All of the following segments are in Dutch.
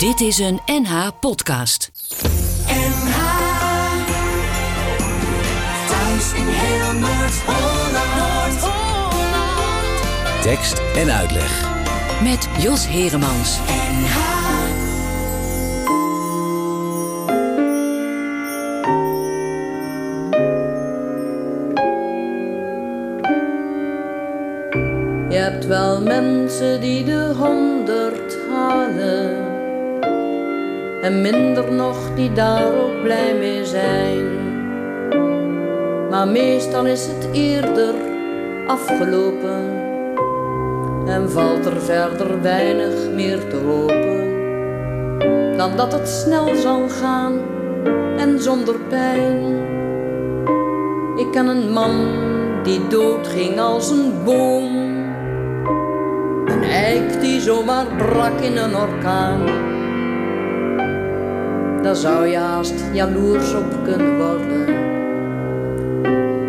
Dit is een NH podcast. NH Thuis in heel Noord-Holland. Tekst en uitleg. Met Jos Heremans. NH Je hebt wel mensen die de honderd halen. En minder nog die daar ook blij mee zijn. Maar meestal is het eerder afgelopen. En valt er verder weinig meer te hopen. Dan dat het snel zal gaan en zonder pijn. Ik ken een man die doodging als een boom. Een eik die zomaar brak in een orkaan. Daar zou je haast jaloers op kunnen worden.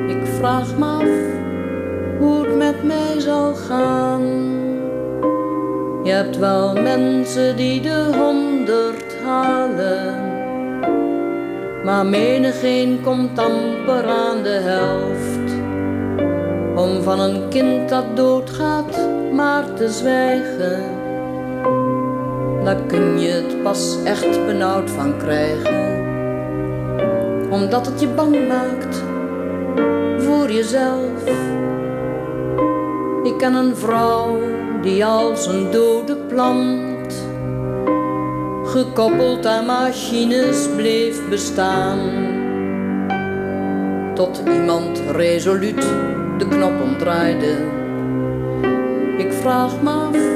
Ik vraag me af hoe het met mij zal gaan. Je hebt wel mensen die de honderd halen. Maar menigeen komt amper aan de helft. Om van een kind dat doodgaat maar te zwijgen. Daar kun je het pas echt benauwd van krijgen. Omdat het je bang maakt voor jezelf. Ik ken een vrouw die als een dode plant, gekoppeld aan machines bleef bestaan. Tot iemand resoluut de knop omdraaide. Ik vraag me af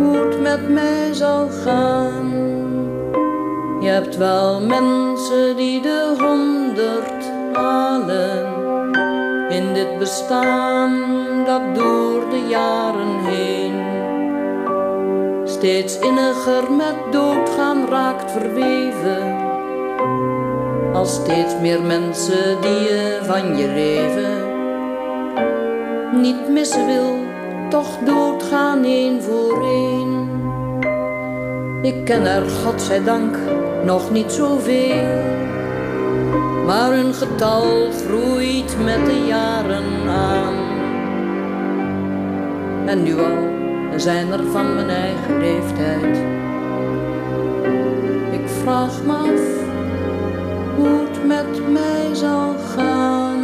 hoe het met mij zal gaan. Je hebt wel mensen die de honderd halen in dit bestaan dat door de jaren heen steeds inniger met doodgaan raakt verweven. Als steeds meer mensen die je van je leven niet missen wil, toch doodgaan één voor één. Ik ken er, godzijdank, nog niet zoveel. Maar hun getal groeit met de jaren aan. En nu al zijn er van mijn eigen leeftijd. Ik vraag me af hoe het met mij zal gaan.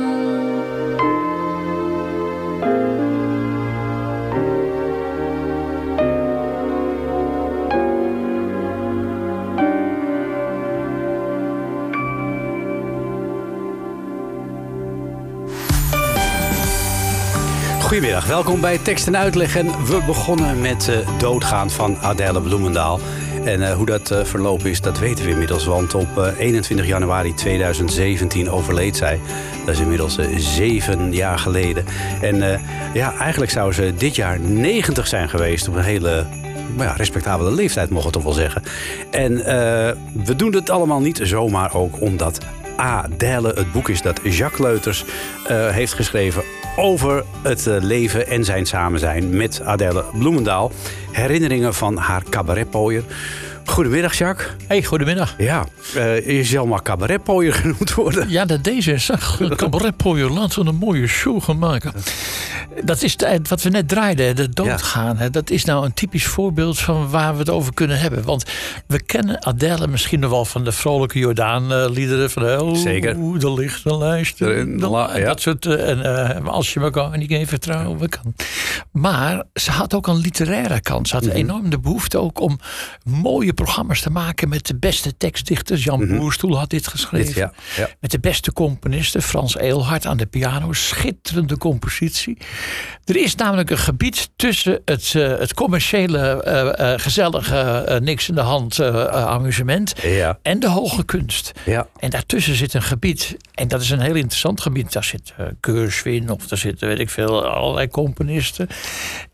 Goedemiddag, welkom bij Tekst en Uitleg. We begonnen met uh, Doodgaan van Adèle Bloemendaal. En uh, hoe dat uh, verlopen is, dat weten we inmiddels. Want op 21 januari 2017 overleed zij. Dat is inmiddels zeven jaar geleden. En ja, eigenlijk zou ze dit jaar 90 zijn geweest. Op een hele ja, respectabele leeftijd, mogen we toch wel zeggen. En we doen het allemaal niet zomaar ook omdat Adèle het boek is dat Jacques Leuters heeft geschreven over het leven en zijn samen zijn met Adèle Bloemendaal. Herinneringen van haar cabaretpooier. Goedemiddag, Jacques. Hey, goedemiddag. Ja, uh, je zal maar cabaretpooier genoemd worden. Ja, dat deze is. Cabaretpooier, laten we een mooie show gaan maken. Dat is wat we net draaiden, de doodgaan. Ja. Dat is nou een typisch voorbeeld van waar we het over kunnen hebben. Want we kennen Adèle misschien nog wel van de vrolijke Jordaan-liederen. Van oh, Zeker. de lichte lijst. Ja. Dat soort. En uh, als je me kan, niet even vertrouwen kan. Maar ze had ook een literaire kant. Ze had mm -hmm. enorm de behoefte ook om mooie programma's te maken met de beste tekstdichters. Jan mm -hmm. Boerstoel had dit geschreven. Dit, ja, ja. Met de beste componisten. Frans Eelhart aan de piano. Schitterende compositie. Er is namelijk een gebied tussen het, uh, het commerciële, uh, uh, gezellige, niks in de hand amusement ja. en de hoge kunst. Ja. En daartussen zit een gebied, en dat is een heel interessant gebied. Daar zit Keurswin of daar zitten, weet ik veel, allerlei componisten.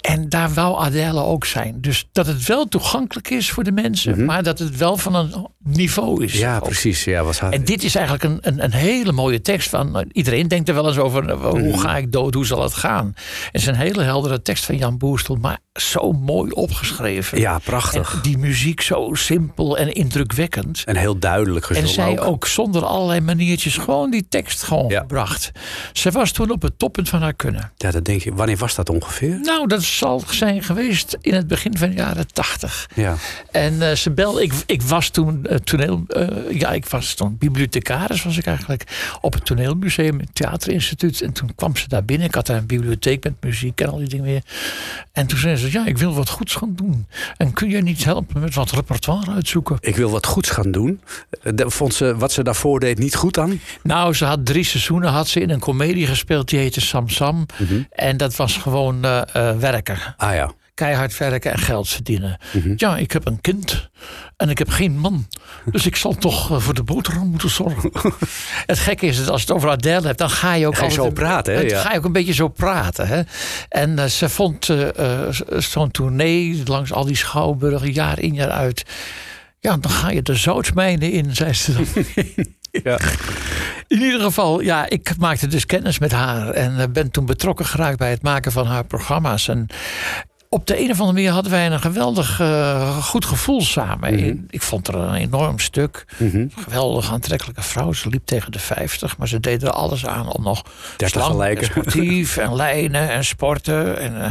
En daar wou Adèle ook zijn. Dus dat het wel toegankelijk is voor de mensen teksten. Maar dat het wel van een niveau is. Mhm. Ja, ook. precies. Ja, was. En dit is eigenlijk een, een, een hele mooie tekst. Van, eh, iedereen denkt er wel eens over. eh, Mhm. Hoe ga ik dood? Hoe zal het gaan? Het is een hele heldere tekst van Jan Boerstel. Maar zo mooi opgeschreven. Ja, prachtig. En die muziek zo simpel en indrukwekkend. En heel duidelijk En gezongen zij ook. ook. zonder allerlei maniertjes gewoon die tekst gewoon Ja. gebracht. Ze was toen op het toppunt van haar kunnen. Ja, dat denk je. Wanneer was dat ongeveer? Nou, dat zal zijn geweest in het begin van de jaren tachtig. Ja. En eh, ze belde, ik, ik was toen eh, toneel, eh, ja, ik was toen bibliothecaris was ik eigenlijk op het toneelmuseum, het theaterinstituut. En toen kwam ze daar binnen. Ik had daar een bibliotheek met muziek en al die dingen weer. En toen zei ze, ja, ik wil wat goeds gaan doen. En kun je niet helpen met wat repertoire uitzoeken? Ik wil wat goeds gaan doen. Eh, Vond ze wat ze daarvoor deed niet goed dan? Nou, ze had drie seizoenen had ze in een komedie gespeeld. Die heette Sam Sam. En dat was gewoon werken. Ah ja. Keihard werken en geld verdienen. Ja, ik heb een kind en ik heb geen man. Dus ik zal toch eh, voor de boterham moeten zorgen. het gekke is dat als je het over Adele hebt, dan ga je ook Ga je altijd zo een- praten, hè? het- Ja. Ga je ook een beetje zo praten. Hè? En eh, ze vond eh, zo'n tournee langs al die schouwburgen jaar in jaar uit. Ja, dan ga je de zoutsmijnen in, zei ze dan. Ja. In ieder geval, ja, ik maakte dus kennis met haar. En ben toen betrokken geraakt bij het maken van haar programma's. En op de een of andere manier hadden wij een geweldig eh, goed gevoel samen. Mhm. Ik vond er een enorm stuk. Geweldig aantrekkelijke vrouw. Ze liep tegen de 50, maar ze deed er alles aan om nog 30 slank gelijken. en sportief en lijnen en sporten. En, eh,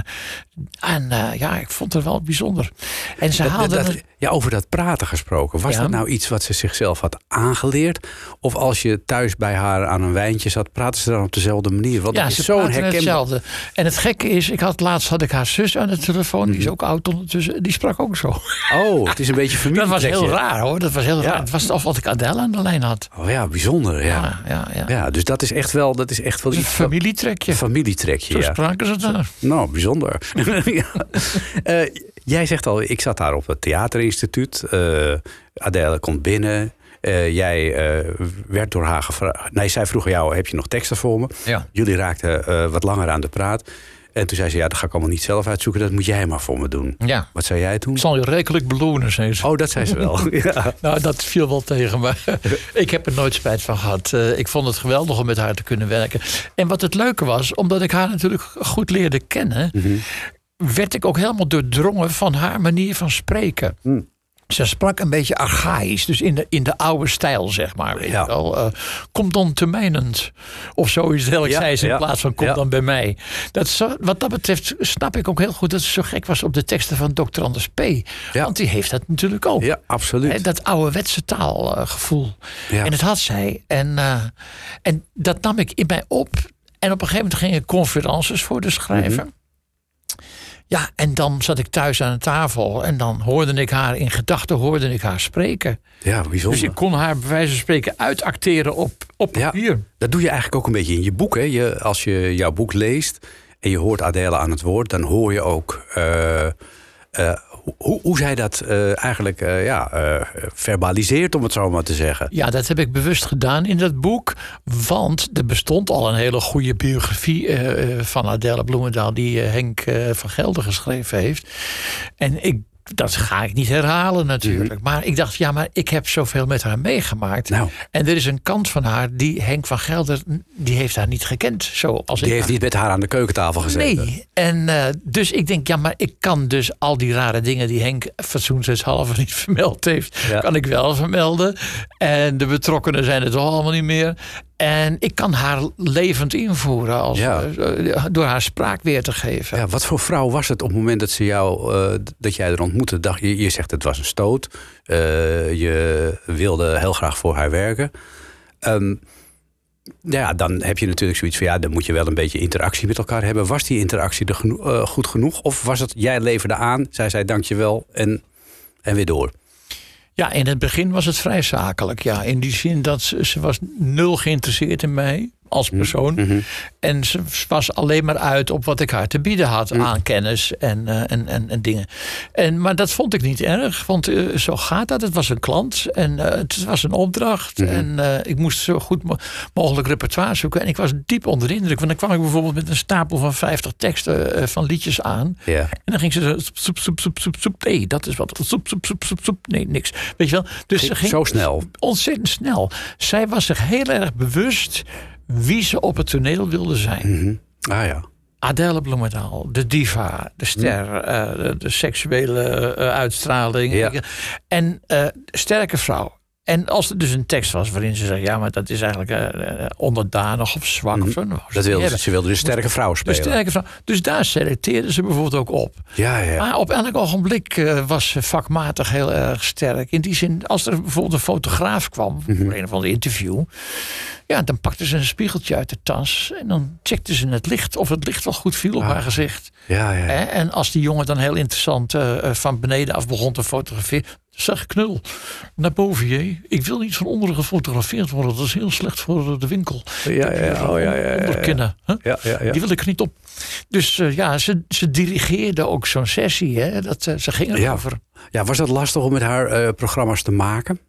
en eh, ja, ik vond het wel bijzonder. En ze Dat- haalde... dat- een- ja, over dat praten gesproken. Was Ja. dat nou iets wat ze zichzelf had aangeleerd? Of als je thuis bij haar aan een wijntje zat, praten ze dan op dezelfde manier? Want Ja, ze is praten herkenbaar... hetzelfde. En het gekke is, ik had laatst had ik haar zus aan de telefoon. Die is Mhm. ook oud ondertussen. Die sprak ook zo. Oh, het is een beetje familie. Dat was heel raar hoor. Dat was heel Ja. raar. Het was alsof ik Adele aan de lijn had. Oh ja, bijzonder. Ja. Ja, ja, ja. Dus dat is echt wel, dat is echt wel iets. familietrekje. Een familietrekje, Zo ja. spraken ze daar. Nou, bijzonder. Ja. Eh, jij zegt al, ik zat daar op het theaterinstituut. Eh Adele komt binnen. Eh, jij eh, werd door haar gevraagd. Nee, zij vroeg jou: heb je nog teksten voor me? Ja. Jullie raakten wat langer aan de praat. En toen zei ze: ja, dat ga ik allemaal niet zelf uitzoeken. Dat moet jij maar voor me doen. Ja. Wat zei jij toen? Ik zal je rijkelijk belonen, zei ze. Oh, dat zei ze wel. ja. Nou, dat viel wel tegen me. ik heb er nooit spijt van gehad. Eh, ik vond het geweldig om met haar te kunnen werken. En wat het leuke was, omdat ik haar natuurlijk goed leerde kennen, Mhm. Werd ik ook helemaal doordrongen van haar manier van spreken. Mm. Ze sprak een beetje archaïs, dus in de, in de oude stijl, zeg maar. Ja. wel. Eh, kom dan te mijnend. Of zoiets dergelijks Ja, zei ze in ja, plaats van kom ja. dan bij mij. Dat zo, wat dat betreft snap ik ook heel goed dat ze zo gek was op de teksten van Dr. Anders P. Want die heeft dat natuurlijk ook. ja, absoluut. Dat ouderwetse taalgevoel. Ja. En dat had zij. En, eh, en dat nam ik in mij op. En op een gegeven moment ging ik conferences voor de schrijver. Mhm. Ja, en dan zat ik thuis aan de tafel. En dan hoorde ik haar in gedachten hoorde ik haar spreken. ja, bijzonder. Dus ik kon haar bij wijze van spreken uitacteren op, op Ja. papier. Dat doe je eigenlijk ook een beetje in je boek. Hè? Je, als je jouw boek leest en je hoort Adele aan het woord, dan hoor je ook eh, eh, hoe, hoe zij dat eh, eigenlijk eh, ja, eh, verbaliseert, om het zo maar te zeggen. Ja, dat heb ik bewust gedaan in dat boek. Want er bestond al een hele goede biografie van Adele Bloemendaal... die Henk van Gelder geschreven heeft. En ik, dat ga ik niet herhalen natuurlijk. Maar ik dacht, ja, maar ik heb zoveel met haar meegemaakt. Nou. En er is een kant van haar die Henk van Gelder... die heeft haar niet gekend, zoals ik Die heeft haar- niet met haar aan de keukentafel gezeten. Nee, en eh, dus ik denk, ja, maar ik kan dus al die rare dingen die Henk fatsoenshalve niet vermeld heeft, Ja. kan ik wel vermelden. En de betrokkenen zijn het toch allemaal niet meer. En ik kan haar levend invoeren als, Ja. eh, door haar spraak weer te geven. Ja, wat voor vrouw was het op het moment dat, ze jou, eh, dat jij er ontmoette? Dacht, je, je zegt het was een stoot. Eh, je wilde heel graag voor haar werken. Ehm, ja, dan heb je natuurlijk zoiets van... ja, dan moet je wel een beetje interactie met elkaar hebben. Was die interactie er geno- goed genoeg? Of was het, jij leverde aan, zij zei dankjewel en, en weer door? Ja, in het begin was het vrij zakelijk. Ja, in die zin dat ze, ze was nul geïnteresseerd in mij. Als persoon. En ze was alleen maar uit op wat ik haar te bieden had aan kennis en, eh, en, en, en dingen. En, maar dat vond ik niet erg, want eh, zo gaat dat. Het was een klant en eh, het was een opdracht. En ik moest zo goed mo- mogelijk repertoire zoeken. En ik was diep onder de indruk. Want dan kwam ik bijvoorbeeld met een stapel van 50 teksten van liedjes aan. Ja. En dan ging ze zo, soep, soep, soep, soep, soep, soep. Nee, dat is wat. Soep, soep, soep, soep, soep. Nee, niks. Weet je wel? Dus ze ging Zo snel. ontzettend snel. Zij was zich heel erg bewust wie ze op het toneel wilde zijn. Ah ja. Adele Bloemendaal, de diva, de ster, eh, de, de seksuele eh, uitstraling. Ja. En eh, sterke vrouw. En als er dus een tekst was waarin ze zei: ja, maar dat is eigenlijk eh, eh, onderdanig of zwak. of zo, ze Dat wilde, hebben. ze wilde dus sterke vrouw De spelen. sterke vrouw. Dus daar selecteerden ze bijvoorbeeld ook op. Ja, ja. Maar op elk ogenblik eh, was ze vakmatig heel erg sterk. In die zin, als er bijvoorbeeld een fotograaf kwam Mhm. voor een of ander interview. Ja, dan pakte ze een spiegeltje uit de tas. En dan checkte ze het licht, of het licht wel goed viel op Ah. haar gezicht. Ja, ja. En als die jongen dan heel interessant van beneden af begon te fotograferen. Zeg knul, naar boven je. Ik wil niet van onderen gefotografeerd worden. Dat is heel slecht voor de winkel. Ja, ja, oh, ja. Die wil ik niet op. Dus eh, ja, ze, ze dirigeerde ook zo'n sessie. Hè? Dat, eh, ze ging erover. Ja, was dat lastig om met haar eh, programma's te maken?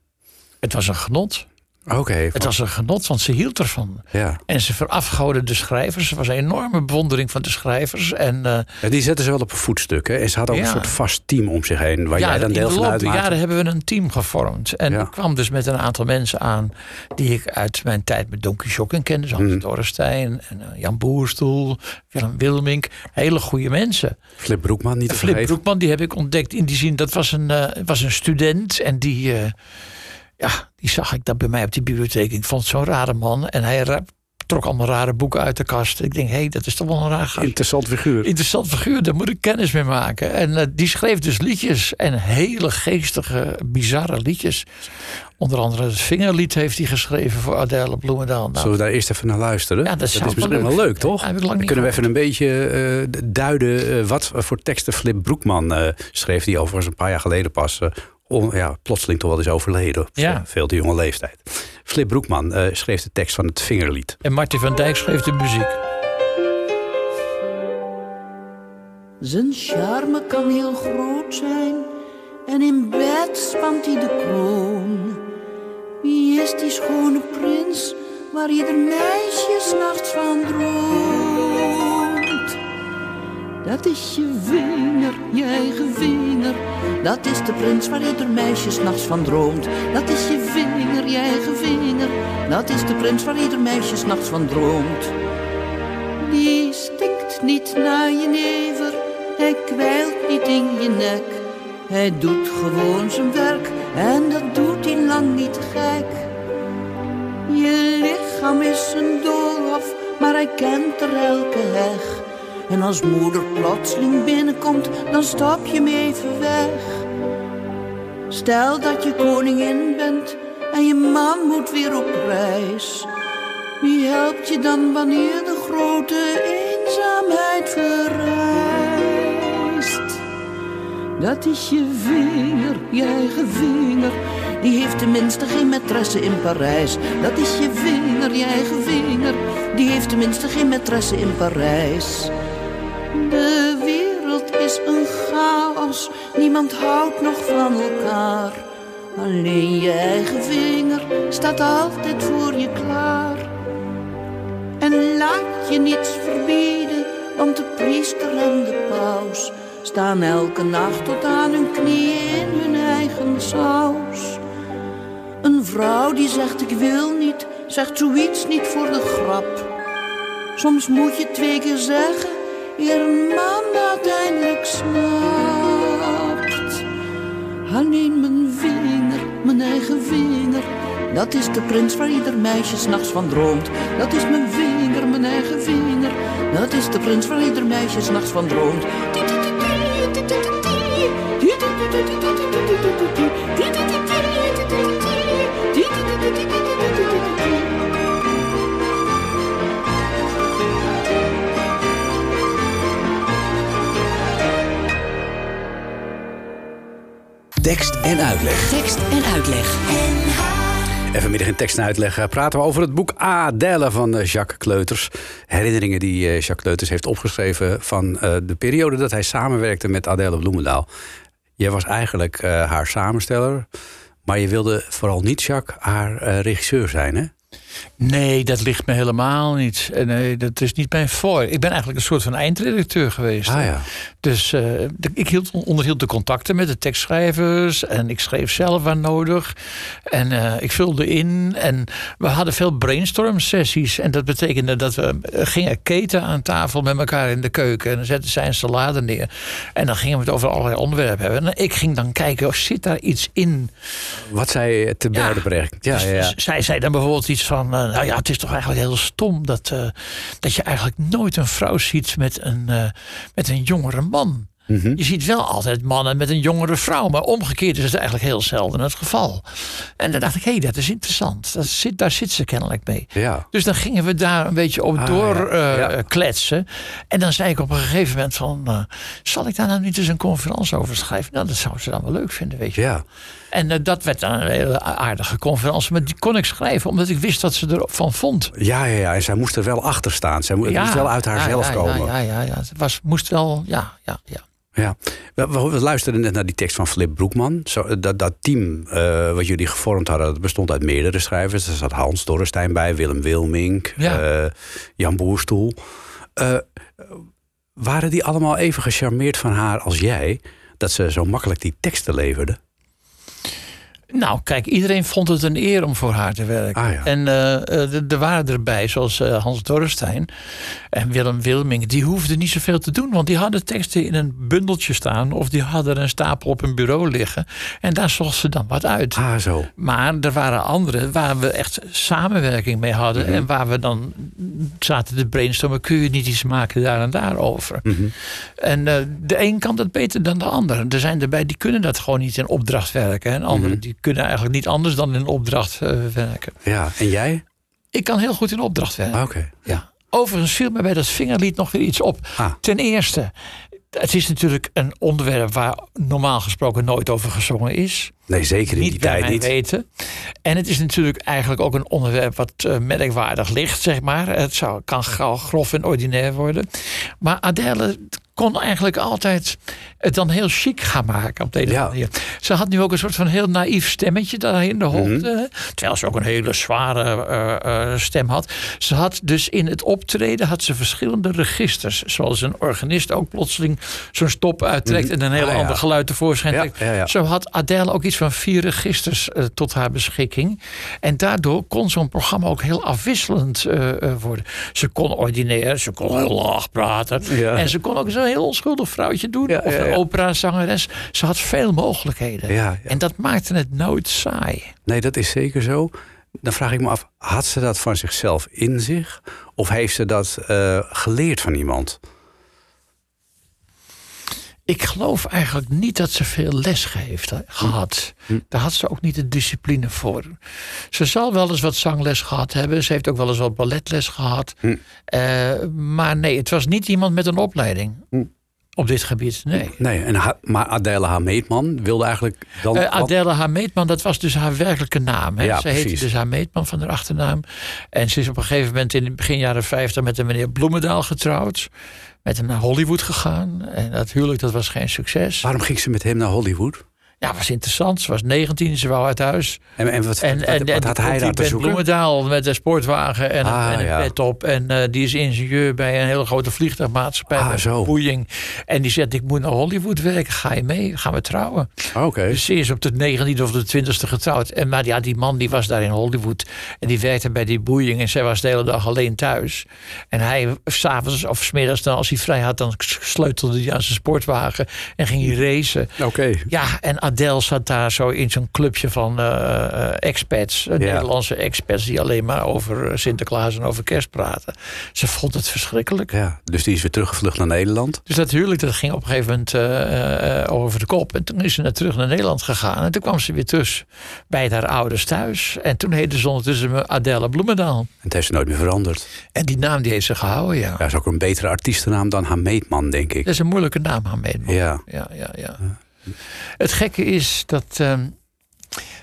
Het was een genot. Oké. Het was een genot, want ze hield ervan. Ja. En ze verafgoden de schrijvers. Er was een enorme bewondering van de schrijvers. En eh, Ja, die zetten ze wel op een voetstuk. Hè? En ze had ook Ja. een soort vast team om zich heen. Waar jij dan in deel de van loop der uitmaakte. jaren hebben we een team gevormd. En ik kwam dus met een aantal mensen aan... die ik uit mijn tijd met Don Quixote kende. Zoals. Hans Dorrestein en eh, Jan Boerstoel, Willem Wilmink. Hele goede mensen. Flip Broekman niet te Flip vergeten. Broekman, die heb ik ontdekt in die zin. Dat was een, eh, was een student en die, ja, die zag ik dat bij mij op die bibliotheek. Ik vond het zo'n rare man. En hij trok allemaal rare boeken uit de kast. Ik denk, hé, hey, dat is toch wel een raar gast. Interessant figuur. Interessant figuur, daar moet ik kennis mee maken. En eh, die schreef dus liedjes. En hele geestige, bizarre liedjes. Onder andere het Vingerlied heeft hij geschreven voor Adele Bloemendaal. Nou, Zullen we daar eerst even naar luisteren? Ja, dat is misschien wel leuk. toch? Ja, Dan kunnen we even een beetje eh, duiden eh, wat voor teksten Flip Broekman schreef. Die overigens een paar jaar geleden pas on- ja, plotseling toch wel is overleden. Op Ja. eh, veel te jonge leeftijd. Flip Broekman eh, schreef de tekst van het Vingerlied. En Martin van Dijk schreef de muziek. Zijn charme kan heel groot zijn en in bed spant hij de kroon. Wie is die schone prins waar ieder meisje s'nachts van droomt? Dat is je vinger, je eigen. Dat is de prins waar ieder meisje s'nachts van droomt. Dat is je vinger, je eigen vinger. Dat is de prins waar ieder meisje s'nachts van droomt. Die stinkt niet naar je never, hij kwijlt niet in je nek. Hij doet gewoon zijn werk en dat doet hij lang niet gek. Je lichaam is een doolhof, maar hij kent er elke heg. En als moeder plotseling binnenkomt, dan stap je hem even weg. Stel dat je koningin bent en je man moet weer op reis. Wie helpt je dan wanneer de grote eenzaamheid verrijst? Dat is je vinger, je eigen. Die heeft tenminste geen maîtresse in Parijs. Dat is je vinger, je eigen. Die heeft tenminste geen maîtresse in Parijs. De wereld is een chaos. Niemand houdt nog van elkaar. Alleen je eigen vinger staat altijd voor je klaar. En laat je niets verbieden, want de priester en de paus staan elke nacht tot aan hun knieën in hun eigen saus. Een vrouw die zegt ik wil niet, zegt zoiets niet voor de grap. Soms moet je twee keer zeggen, een man uiteindelijk snapt. Alleen mijn vinger, mijn eigen vinger. Dat is de prins waar ieder meisje s'nachts van droomt. Dat is mijn vinger, mijn eigen vinger. Dat is de prins waar ieder meisje s'nachts van droomt. Tekst en uitleg. Tekst en uitleg. En vanmiddag in tekst en uitleg eh, praten we over het boek Adèle van eh, Jacques Kleuters. Herinneringen die eh, Jacques Kleuters heeft opgeschreven van de periode dat hij samenwerkte met Adèle Bloemendaal. Jij was eigenlijk haar samensteller, maar je wilde vooral niet Jacques haar regisseur zijn, hè? Nee, dat ligt me helemaal niet. En Nee, dat is niet mijn voor. Ik ben eigenlijk een soort van eindredacteur geweest. Ah, ja. Dus eh, ik hield, onderhield de contacten met de tekstschrijvers. En ik schreef zelf waar nodig. En eh, ik vulde in. En we hadden veel brainstorm sessies. En dat betekende dat we eh, gingen keten aan tafel met elkaar in de keuken. En dan zetten zij een salade neer. En dan gingen we het over allerlei onderwerpen hebben. En ik ging dan kijken, oh, zit daar iets in? Wat zij te Ja. berde brengt. Ja, Dus ja, ja. Zij zei dan bijvoorbeeld iets van: eh, Nou ja, het is toch eigenlijk heel stom dat, eh, dat je eigenlijk nooit een vrouw ziet met een, eh, met een jongere man. Mhm. Je ziet wel altijd mannen met een jongere vrouw, maar omgekeerd is het eigenlijk heel zelden het geval. En dan dacht ik: hé, hey, dat is interessant. Dat zit, daar zit ze kennelijk mee. Ja. Dus dan gingen we daar een beetje op Ah, door ja. Ja. kletsen. En dan zei ik op een gegeven moment van... zal ik daar nou niet eens een conferentie over schrijven? Nou, dat zou ze dan wel leuk vinden, weet je. Ja. En eh, dat werd dan een hele aardige conferentie. Maar die kon ik schrijven omdat ik wist wat ze ervan vond. Ja, ja, ja. En zij moest er wel achter staan. Zij mo- moest wel uit haar ja, zelf ja, komen. Ja, ja, ja. Het was, moest wel, ja, ja, ja. Ja, we, we- luisterden net naar die tekst van Flip Broekman. Zo, dat, dat team eh, wat jullie gevormd hadden, dat bestond uit meerdere schrijvers. Er zat Hans Dorrestein bij, Willem Wilmink, Ja. eh, Jan Boerstoel. Eh, waren die allemaal even gecharmeerd van haar als jij? Dat ze zo makkelijk die teksten leverde? Nou, kijk, iedereen vond het een eer om voor haar te werken. Ah, ja. En eh, eh, er- waren erbij, zoals eh, Hans Dorrestein en Willem Wilming. Die hoefden niet zoveel te doen, want die hadden teksten in een bundeltje staan... of die hadden een stapel op een bureau liggen. En daar zocht ze dan wat uit. Ah, zo. Maar er waren anderen waar we echt samenwerking mee hadden. Mhm. En waar we dan zaten te brainstormen. Kun je niet iets maken daar en daar over? Mhm. En de een kan dat beter dan de ander. Er zijn erbij die kunnen dat gewoon niet in opdracht werken. En anderen Mhm. die kunnen eigenlijk niet anders dan in opdracht eh, werken. Ja, en jij? Ik kan heel goed in opdracht werken. Ah, Oké. Ja. Overigens viel me bij dat vingerlied nog weer iets op. Ah. Ten eerste, het is natuurlijk een onderwerp waar normaal gesproken nooit over gezongen is Nee, zeker in niet die bij tijd mij niet. weten. En het is natuurlijk eigenlijk ook een onderwerp wat eh, merkwaardig ligt, zeg maar. Het zou, kan gauw grof en ordinair worden. Maar Adele kon eigenlijk altijd het dan heel chic gaan maken op de ene Ja. manier. Ze had nu ook een soort van heel naïef stemmetje daar in de Mhm. hoogte. Terwijl ze ook een hele zware eh, eh, stem had. Ze had dus in het optreden had ze verschillende registers. Zoals een organist ook plotseling zo'n stop uittrekt... en een heel Ah, ja. ander geluid tevoorschijn trekt. ja. Zo had Adele ook iets van vier registers eh, tot haar beschikking. En daardoor kon zo'n programma ook heel afwisselend worden. Ze kon ordinair, ze kon heel laag praten. En ze kon ook zo'n heel onschuldig vrouwtje doen. Ja, of een operazangeres. Ze had veel mogelijkheden. En dat maakte het nooit saai. Nee, dat is zeker zo. Dan vraag ik me af, had ze dat van zichzelf in zich? Of heeft ze dat eh, geleerd van iemand? Ik geloof eigenlijk niet dat ze veel les heeft eh, gehad. Hm. Daar had ze ook niet de discipline voor. Ze zal wel eens wat zangles gehad hebben. Ze heeft ook wel eens wat balletles gehad. Hm. Eh, maar nee, het was niet iemand met een opleiding. Hm. Op dit gebied, nee. Nee, en ha- maar Adele Hameetman wilde eigenlijk dan... Eh, Adele Hameetman, dat was dus haar werkelijke naam. Hè? Ja, ze heette dus Hameetman van haar achternaam. En ze is op een gegeven moment in het begin jaren 50 met een meneer Bloemendaal getrouwd. Met hem naar Hollywood gegaan. En dat huwelijk dat was geen succes. Waarom ging ze met hem naar Hollywood? Ja, was interessant. Ze was 19, ze wou uit huis. En, en wat, En, wat, en, wat en had hij daar te zoeken? Bloemendaal met een sportwagen en, een- Ah, en een ja. pet op. En eh, die is ingenieur bij een hele grote vliegtuigmaatschappij. Ah, zo. Boeing. En die zegt, ik moet naar Hollywood werken. Ga je mee? Gaan we trouwen? Oké. Dus ze is op de 19e of de 20e getrouwd. En, maar ja, die man die was daar in Hollywood. En die werkte bij die boeing. En zij was de hele dag alleen thuis. En hij, s'avonds of smiddags, dan, als hij vrij had, dan sleutelde hij aan zijn sportwagen. En ging hij racen. Oké. Ja, en Adele zat daar zo in zo'n clubje van eh, expats. eh, Nederlandse expats die alleen maar over Sinterklaas en over kerst praten. Ze vond het verschrikkelijk. Ja, dus die is weer teruggevlucht naar Nederland. Dus dat huwelijk dat ging op een gegeven moment over de kop. En toen is ze naar terug naar Nederland gegaan. En toen kwam ze weer terug bij haar ouders thuis. En toen heette ze ondertussen Adele Bloemendaal. En het heeft ze nooit meer veranderd. En die naam die heeft ze gehouden, ja. Ja, is ook een betere artiestennaam dan Hameetman, denk ik. Dat is een moeilijke naam, Hamed. Ja. ja, ja, ja. Het gekke is dat. ehm,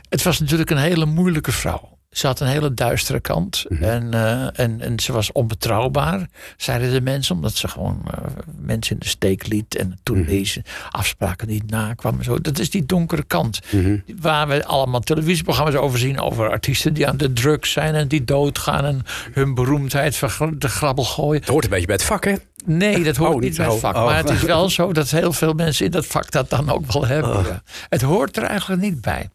het was natuurlijk een hele moeilijke vrouw. Ze had een hele duistere kant. Mhm. en, eh, en, en ze was onbetrouwbaar, zeiden de mensen. Omdat ze gewoon eh, mensen in de steek liet. En toen Mhm. deze afspraken niet nakwamen. Zo. Dat is die donkere kant. Mhm. Waar we allemaal televisieprogramma's over zien. Over artiesten die aan de drugs zijn en die doodgaan. En hun beroemdheid de grabbel gooien. Het hoort een beetje bij het vak, hè? Nee, dat hoort Oh, niet bij het vak. Oh. Maar het is wel zo dat heel veel mensen in dat vak dat dan ook wel hebben. Oh. ja. Het hoort er eigenlijk niet bij.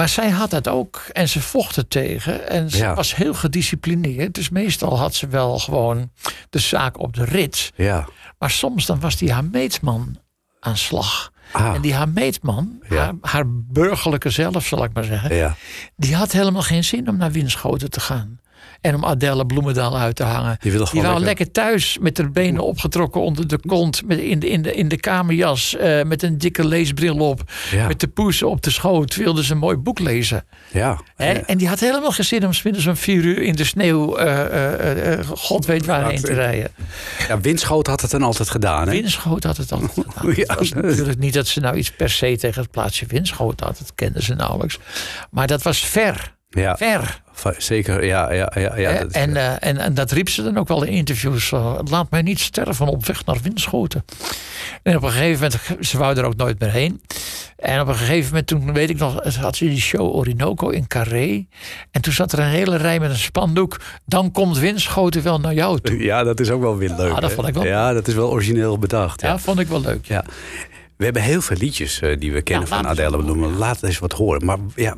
Maar zij had dat ook en ze vocht er tegen. En ze Ja. was heel gedisciplineerd. Dus meestal had ze wel gewoon de zaak op de rit. Ja. Maar soms dan was die Hameetsman aan slag. Ah. En die Hameetsman, Ja. haar, haar burgerlijke zelf zal ik maar zeggen... Ja. die had helemaal geen zin om naar Winschoten te gaan. En om Adelle Bloemendaal uit te hangen. Die wilde gewoon lekker- lekker thuis met haar benen opgetrokken onder de kont. Met in, de, in, de, in de kamerjas. eh, met een dikke leesbril op. Ja. Met de poes op de schoot. Wilde ze een mooi boek lezen. Ja. Hè? En die had helemaal geen zin om 's middags om vier uur in de sneeuw. eh, eh, god weet waarheen te rijden. ja, Winschoot had het dan altijd gedaan, hè? Winschoot had het altijd gedaan. Ja. Het was natuurlijk niet dat ze nou iets per se tegen het plaatsje Winschoot had. Dat kenden ze nauwelijks. Maar dat was ver. Ja. Ver. Zeker, ja. ja, ja, ja dat en, eh, en, en dat riep ze dan ook wel in interviews. eh, Laat mij niet sterven op weg naar Winschoten. En op een gegeven moment, ze wou er ook nooit meer heen. En op een gegeven moment, toen weet ik nog, had ze die show Orinoco in Carré. En toen zat er een hele rij met een spandoek. Dan komt Winschoten wel naar jou toe. ja, dat is ook wel weer leuk. Ah, dat vond ik wel- Ja, dat is wel origineel bedacht. Ja, Ja. vond ik wel leuk. Ja. We hebben heel veel liedjes eh, die we kennen Ja, van Adele Bloemen. Laat eens wat horen. Maar ja,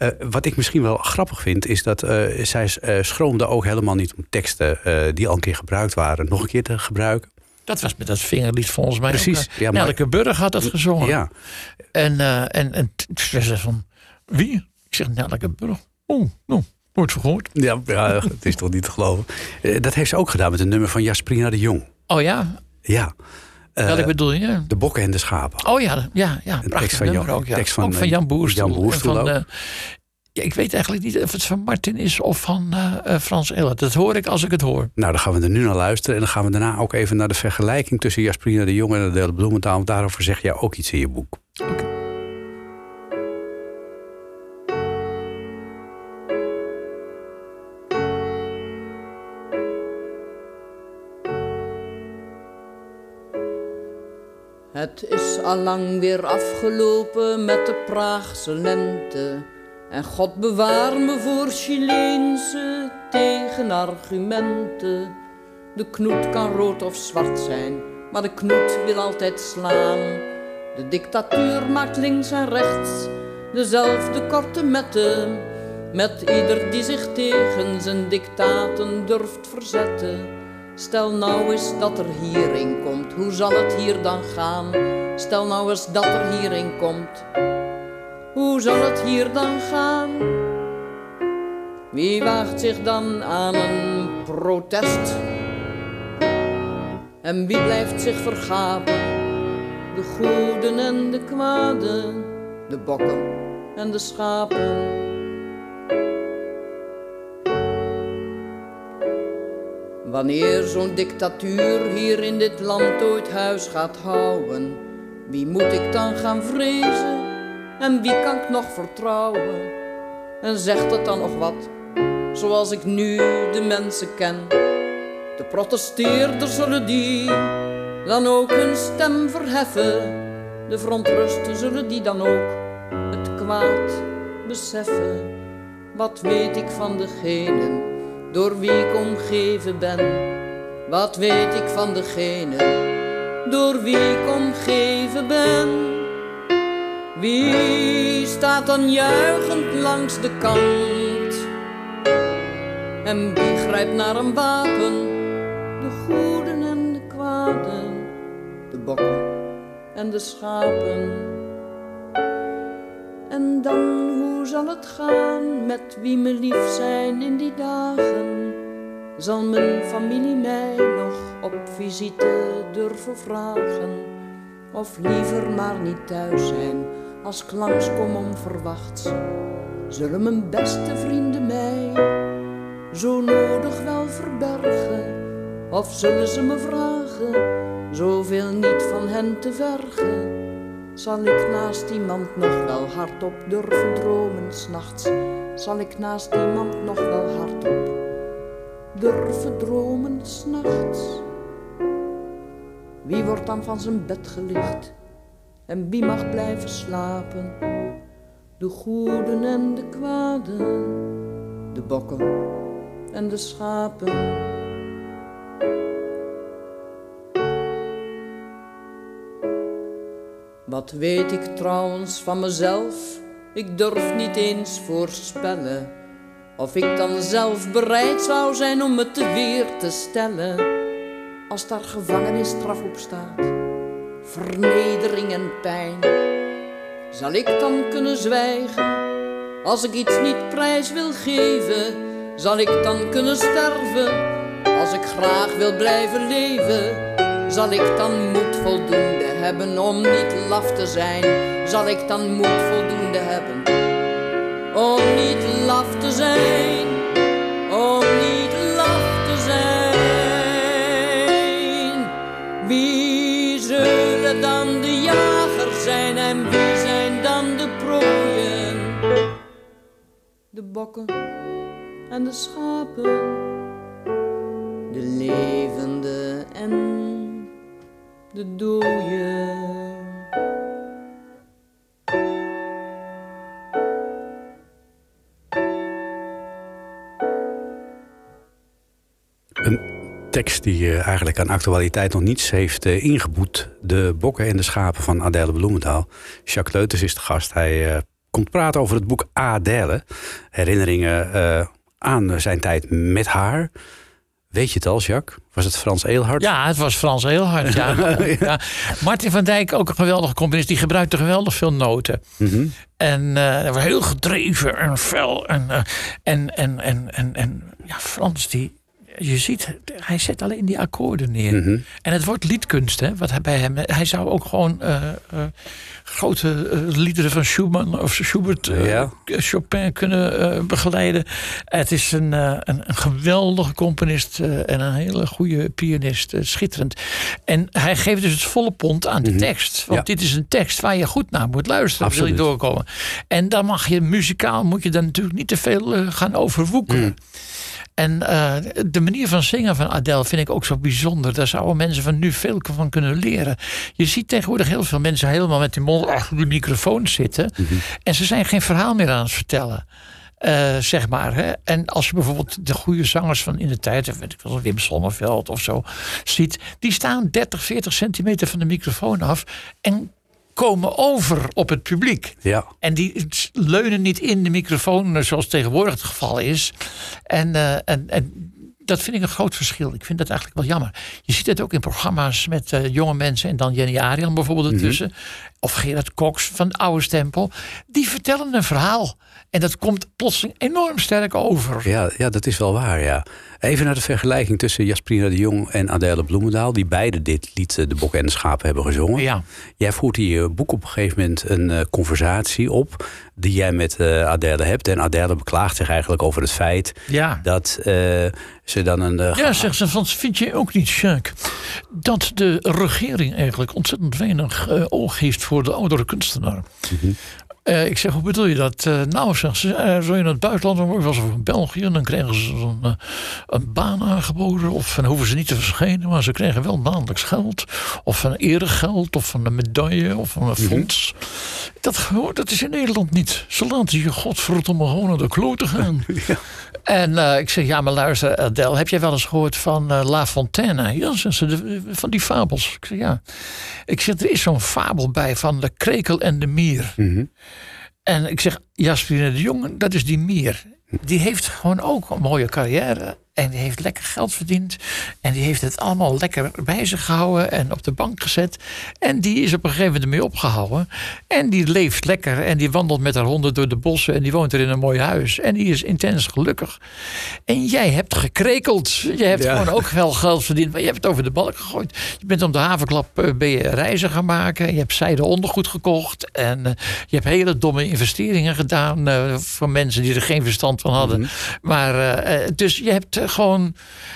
eh, wat ik misschien wel grappig vind, is dat eh, zij eh, schroomde ook helemaal niet om teksten die al een keer gebruikt waren, nog een keer te gebruiken. Dat was met dat vingerlied volgens mij. Precies, ook, ja, maar- Nelke Burg had dat gezongen. Ja, En, en, en ze zei van, wie? Ik zeg, Nelke Burg. Oh, nou, wordt ja, ja, het is toch niet te geloven. Dat heeft ze ook gedaan met een nummer van Jasperina de Jong. Oh ja, Ja. Eh, wat ik bedoel je? de bokken en de schapen. Oh ja, ja, ja. Een tekst van Jan- ook, ja. tekst van, ook van eh, Jan Boerstoel. Jan Boerstoel en van, ook. eh, ja, ik weet eigenlijk niet of het van Martin is of van eh, eh, Frans Ellert. Dat hoor ik als ik het hoor. Nou, dan gaan we er nu naar luisteren. En dan gaan we daarna ook even naar de vergelijking tussen Jasperina de Jong en Adele Bloementaal. Want daarover zeg jij ook iets in je boek. Het is allang weer afgelopen met de Praagse lente. En God bewaar me voor Chileense tegenargumenten. De knoet kan rood of zwart zijn, maar de knoet wil altijd slaan. De dictatuur maakt links en rechts dezelfde korte metten. Met ieder die zich tegen zijn dictaten durft verzetten. Stel nou eens dat er hierin komt, hoe zal het hier dan gaan? Stel nou eens dat er hierin komt, hoe zal het hier dan gaan? Wie waagt zich dan aan een protest? En wie blijft zich vergapen? De goeden en de kwaden, de bokken en de schapen. Wanneer zo'n dictatuur hier in dit land ooit huis gaat houden, wie moet ik dan gaan vrezen en wie kan ik nog vertrouwen? En zegt het dan nog wat, zoals ik nu de mensen ken? De protesteerders zullen die dan ook hun stem verheffen. De verontrusten zullen die dan ook het kwaad beseffen. Wat weet ik van degenen door wie ik omgeven ben? Wat weet ik van degene door wie ik omgeven ben? Wie staat dan juichend langs de kant? En wie grijpt naar een wapen? De goeden en de kwaden, de bokken en de schapen. En dan, hoe zal het gaan met wie me lief zijn in die dagen? Zal mijn familie mij nog op visite durven vragen? Of liever maar niet thuis zijn als ik langskom onverwachts? Zullen mijn beste vrienden mij zo nodig wel verbergen? Of zullen ze me vragen zoveel niet van hen te vergen? Zal ik naast iemand nog wel hardop durven dromen s'nachts? zal ik naast iemand nog wel hardop durven dromen s'nachts? Wie wordt dan van zijn bed gelicht en wie mag blijven slapen? De goeden en de kwaden, de bokken en de schapen. Wat weet ik trouwens van mezelf? Ik durf niet eens voorspellen of ik dan zelf bereid zou zijn om me te weer te stellen. Als daar gevangenisstraf op staat, vernedering en pijn, zal ik dan kunnen zwijgen? Als ik iets niet prijs wil geven, zal ik dan kunnen sterven? Als ik graag wil blijven leven, zal ik dan moed voldoende hebben om niet laf te zijn? Zal ik dan moed voldoende hebben om niet laf te zijn? Om niet laf te zijn? Wie zullen dan de jagers zijn en wie zijn dan de prooien? De bokken en de schapen, de levende en de dooien. Een tekst die eh, eigenlijk aan actualiteit nog niets heeft eh, ingeboet. De bokken en de schapen van Adèle Bloemendaal. Jacques Leuters is de gast. Hij eh, komt praten over het boek Adèle. Herinneringen aan zijn tijd met haar. Weet je het al, Jacques? Was het Frans Eelhard? Ja, het was Frans Eelhard. Ja. ja. Martin van Dijk, ook een geweldige componist, die gebruikte geweldig veel noten. Mhm. En hij was heel gedreven en fel. En, eh, en, en, en, en, en ja, Frans, die, je ziet, hij zet alleen die akkoorden neer. Mhm. En het wordt liedkunst, hè, wat hij bij hem. Hij zou ook gewoon eh, eh, grote eh, liederen van Schumann of Schubert, Ja. Chopin kunnen begeleiden. Het is een, een, een geweldige componist en een hele goede pianist. schitterend. En hij geeft dus het volle pond aan de tekst. Want Ja. dit is een tekst waar je goed naar moet luisteren. Absoluut. Wil je doorkomen. En dan mag je muzikaal moet je dan natuurlijk niet te veel gaan overwoekeren. En eh, de manier van zingen van Adele vind ik ook zo bijzonder. Daar zouden mensen van nu veel van kunnen leren. Je ziet tegenwoordig heel veel mensen helemaal met die mond achter de microfoon zitten. En ze zijn geen verhaal meer aan het vertellen. Eh, zeg maar. Hè. En als je bijvoorbeeld de goede zangers van in de tijd, weet ik wel, Wim Sonneveld of zo, ziet, die staan 30, 40 centimeter van de microfoon af en komen over op het publiek. Ja. En die leunen niet in de microfoon eh, zoals tegenwoordig het geval is. En, eh, en, en dat vind ik een groot verschil. Ik vind dat eigenlijk wel jammer. Je ziet het ook in programma's met eh, jonge mensen. En dan Jenny Arian bijvoorbeeld ertussen. Of Gerard Cox van de Oude Stempel. Die vertellen een verhaal. En dat komt plotseling enorm sterk over. Ja, ja, dat is wel waar, ja. Even naar de vergelijking tussen Jasperina de Jong en Adèle Bloemendaal... die beide dit lied eh, De Bokken en de Schapen hebben gezongen. Ja. Jij voert in je boek op een gegeven moment een eh, conversatie op... die jij met eh Adèle hebt. En Adèle beklaagt zich eigenlijk over het feit... Ja. dat ze dan een... Ja, zegt ze, van, vind je ook niet, Jacques, dat de regering eigenlijk ontzettend weinig oog heeft voor de oudere kunstenaar? Eh, ik zeg, hoe bedoel je dat? Eh, nou, zegt ze, eh, zo in het buitenland, dan was of in België, dan kregen ze zo'n, eh, een baan aangeboden. Of dan hoeven ze niet te verschijnen, maar ze kregen wel maandelijks geld. Of van eregeld, of van een medaille, of van een fonds. Dat, dat is in Nederland niet. Ze laten je godverdomme gewoon naar de kloten gaan. En eh, ik zeg, ja, maar luister, Adèle, heb jij wel eens gehoord van La Fontaine? Ja, ze, de- van die fabels. Ik zeg, ja. Ik zeg, er is zo'n fabel bij van de krekel en de mier. En ik zeg, Jasperine de Jong, dat is die mier. Die heeft gewoon ook een mooie carrière. En die heeft lekker geld verdiend. En die heeft het allemaal lekker bij zich gehouden. En op de bank gezet. En die is op een gegeven moment ermee opgehouden. En die leeft lekker. En die wandelt met haar honden door de bossen. En die woont er in een mooi huis. En die is intens gelukkig. En jij hebt gekrekeld. Je hebt Ja. gewoon ook wel geld verdiend. Maar je hebt het over de balk gegooid. Je bent om de havenklap eh, ben je reizen gaan maken. Je hebt zijde ondergoed gekocht. En eh, je hebt hele domme investeringen gedaan. eh, voor mensen die er geen verstand van hadden. Maar eh, eh, dus je hebt gewoon.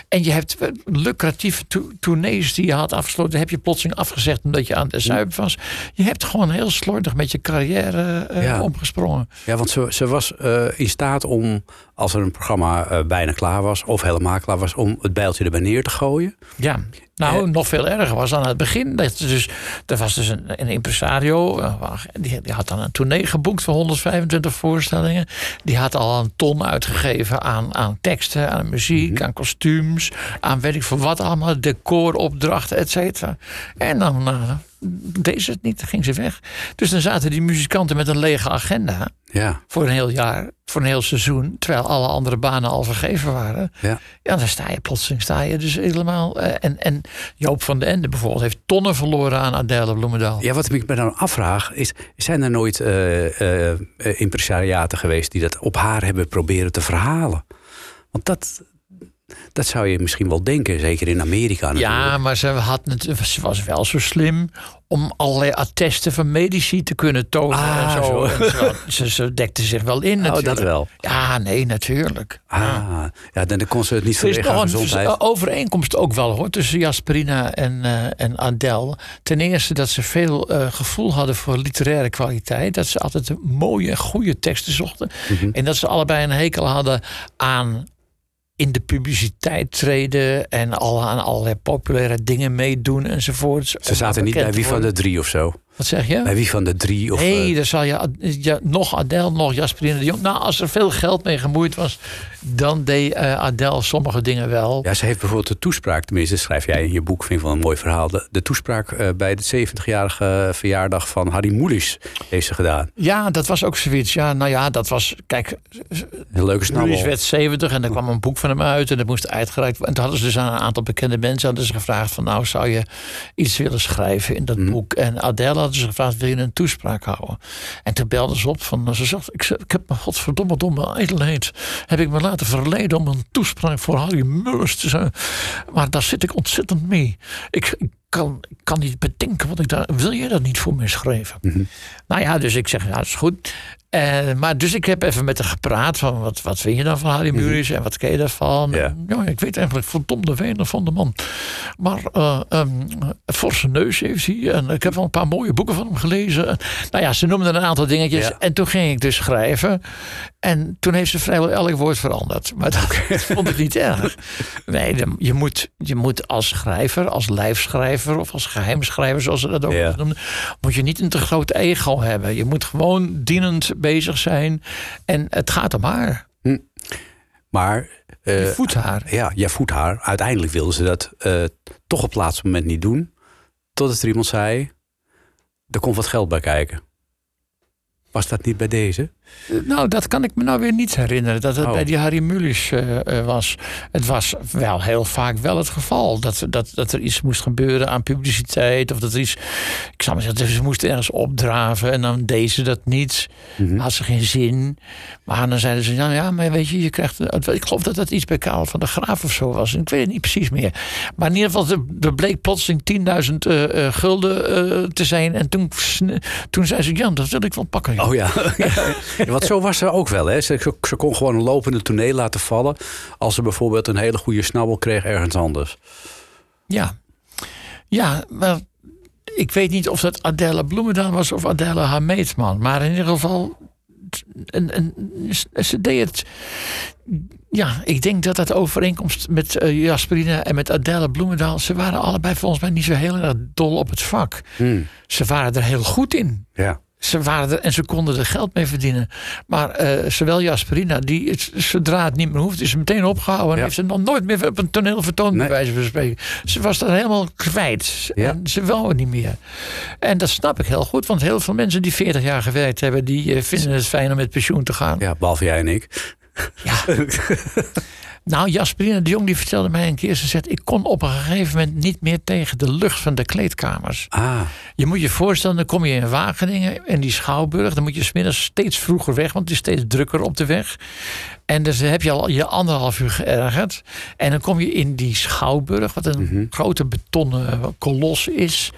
En je hebt eh, lucratieve to- tournees die je had afgesloten. Heb je plotseling afgezegd omdat je aan de zuip was. Je hebt gewoon heel slordig met je carrière eh, Ja. omgesprongen. Ja, want ze, ze was eh, in staat om, als er een programma eh, bijna klaar was, of helemaal klaar was, om het bijltje erbij neer te gooien. Ja, nou, Eh. nog veel erger was aan het begin. Dat er dus, er was dus een, een impresario. eh, Die, die had dan een tournee geboekt van 125 voorstellingen. Die had al een ton uitgegeven aan, aan teksten, aan muziek, aan kostuums, aan weet ik veel wat allemaal, decoropdrachten, et cetera. En dan deed ze het niet, ging ze weg. Dus dan zaten die muzikanten met een lege agenda Ja, voor een heel jaar, voor een heel seizoen, terwijl alle andere banen al vergeven waren. ja. Ja, dan sta je plotseling sta je dus helemaal. eh, en, en Joop van den Ende bijvoorbeeld heeft tonnen verloren aan Adèle Bloemendaal. Ja, wat ik me dan afvraag is, zijn er nooit eh, impresariaten geweest die dat op haar hebben proberen te verhalen? Want dat, dat zou je misschien wel denken, zeker in Amerika natuurlijk. Ja, maar ze, had, ze was wel zo slim om allerlei attesten van medici te kunnen tonen. Ah, en zo. zo. En ze, had- ze, ze dekte zich wel in. Oh, natuurlijk. dat wel. Ja, nee, natuurlijk. Ah, ja, dan kon ze het niet Er is een vers- overeenkomst ook wel hoor tussen Jasperina en, eh, en Adele. Ten eerste dat ze veel eh, gevoel hadden voor literaire kwaliteit. Dat ze altijd mooie goede teksten zochten. Mhm. En dat ze allebei een hekel hadden aan in de publiciteit treden. En al aan allerlei populaire dingen meedoen enzovoort. Ze zaten niet bij wie van de drie of zo. Wat zeg je? Bij wie van de drie of... Nee, eh, dan zal je, ja, nog Adele, nog Jasperina de Jong. Nou, als er veel geld mee gemoeid was, dan deed Adele sommige dingen wel. Ja, ze heeft bijvoorbeeld de toespraak, tenminste schrijf jij in je boek, vind ik wel een mooi verhaal. De, de toespraak eh, bij de 70-jarige verjaardag van Harry Mulisch heeft ze gedaan. Ja, dat was ook zoiets. Ja, nou ja, dat was. Kijk, Een leuke snabbel. Louis werd 70 en er kwam een boek van hem uit en dat moest uitgereikt worden. En toen hadden ze dus aan een aantal bekende mensen hadden ze gevraagd: van nou, zou je iets willen schrijven in dat Mhm. boek? En Adele hadden ze gevraagd: wil je een toespraak houden? En toen belden ze op van ze zegt: ik, ik heb me godverdomme domme ijdelheid. Heb ik me laten verleiden om een toespraak voor Harry Mullers te zijn. Maar daar zit ik ontzettend mee. Ik kan, ik kan niet bedenken wat ik daar. Wil je dat niet voor me schrijven? Mhm. Nou ja, dus ik zeg, ja, dat is goed. Eh, maar dus ik heb even met haar gepraat van wat, wat vind je dan van Harry Muris en wat ken je daarvan? Ja. En, ja, ik weet eigenlijk verdomde weinig van de man. Maar een forse neus heeft hij en ik heb wel een paar mooie boeken van hem gelezen. En, nou ja, ze noemden een aantal dingetjes Ja. en toen ging ik dus schrijven. En toen heeft ze vrijwel elk woord veranderd. Maar dat vond ik niet erg. Nee, je moet, je moet als schrijver, als lijfschrijver of als geheimschrijver, zoals ze dat ook Ja. noemen, moet je niet een te groot ego hebben. Je moet gewoon dienend bezig zijn. En het gaat om haar. Maar eh, Je voedt haar. ja, jij voedt haar. Uiteindelijk wilden ze dat eh, toch op het laatste moment niet doen. Totdat er iemand zei, er komt wat geld bij kijken. Was dat niet bij deze? Nou, dat kan ik me nou weer niet herinneren. Dat het Oh. bij die Harry Mulisch eh, eh, was. Het was wel heel vaak wel het geval. Dat, dat, dat er iets moest gebeuren aan publiciteit. Of dat er iets. Ik zou maar zeggen, ze moesten ergens opdraven. En dan deed ze dat niet. Mhm. Had ze geen zin. Maar dan zeiden ze: Nou ja, maar weet je, je krijgt. Ik geloof dat dat iets bij Karel van der Graaf of zo was. Ik weet het niet precies meer. Maar in ieder geval, er- bleek plotseling 10.000 eh, gulden te zijn. En toen, toen zei ze: Jan, dat wil ik wel pakken. joh." Oh ja. ja. Want zo was ze ook wel. Hè? Ze, ze- ze kon gewoon een lopende toneel laten vallen. Als ze bijvoorbeeld een hele goede snabbel kreeg ergens anders. Ja. Ja, maar ik weet niet of dat Adèle Bloemendaal was of Adèle Hameetman. Maar in ieder geval, ze deed het... Ja, ik denk dat dat overeenkomst met eh, Jasperine en met Adèle Bloemendaal... ze waren allebei volgens mij niet zo heel erg dol op het vak. Hmm. Ze waren er heel goed in. Ja. Ze waren er en ze konden er geld mee verdienen. Maar eh, zowel Jasperina, die het, zodra het niet meer hoeft, is ze meteen opgehouden. En Ja. heeft ze nog nooit meer op een toneel vertoond, Nee. bij wijze van spreken. Ze was dat helemaal kwijt. Ja. En ze wou het niet meer. En dat snap ik heel goed, want heel veel mensen die 40 jaar gewerkt hebben, die eh, vinden het fijn om met pensioen te gaan. ja, behalve jij en ik. Nou, Jasperina de Jong die vertelde mij een keer, ze zegt, ik kon op een gegeven moment niet meer tegen de lucht van de kleedkamers. Ah, Je moet je voorstellen, dan kom je in Wageningen en die Schouwburg. Dan moet je smiddags steeds vroeger weg, want het is steeds drukker op de weg. En dus heb je al je anderhalf uur geërgerd. En dan kom je in die Schouwburg, wat een grote betonnen kolos is.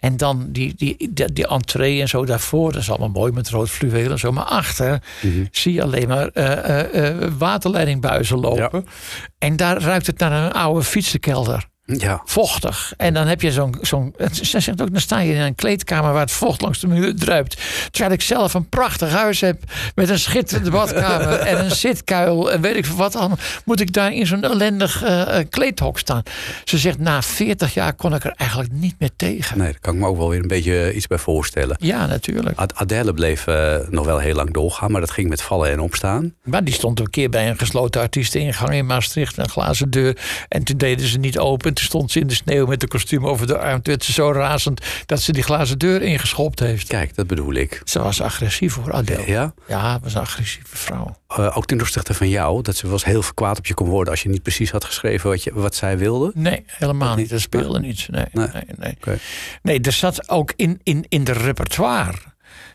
En dan die, die, die, die entree en zo daarvoor. Dat is allemaal mooi met rood fluweel en zo. Maar achter Mhm. zie je alleen maar eh, eh, waterleidingbuizen lopen. En daar ruikt het naar een oude fietsenkelder. Ja. Vochtig. En dan heb je zo'n. zo'n ze zegt ook, dan sta je in een kleedkamer waar het vocht langs de muur druipt. Terwijl ik zelf een prachtig huis heb. Met een schitterende badkamer en een zitkuil. En weet ik veel wat allemaal. Moet ik daar in zo'n ellendig eh, eh, kleedhok staan. Ze zegt, na 40 jaar kon ik er eigenlijk niet meer tegen. Nee, daar kan ik me ook wel weer een beetje iets bij voorstellen. Ja, natuurlijk. Ad- Adele bleef eh, nog wel heel lang doorgaan, maar dat ging met vallen en opstaan. Maar die stond een keer bij een gesloten artiesteningang in Maastricht. Een glazen deur. En toen deden ze niet open. Stond ze in de sneeuw met de kostuum over de arm. Toen werd ze zo razend dat ze die glazen deur ingeschopt heeft. Kijk, dat bedoel ik. Ze was agressief voor Adele. Ja? Ja, was een agressieve vrouw. Eh, ook ten opzichte van jou, dat ze eens heel kwaad op je kon worden als je niet precies had geschreven wat, je, wat zij wilde. Nee, helemaal niet? Dat speelde niet. Nee, Nee. nee. Nee, er zat ook in, in, in de repertoire.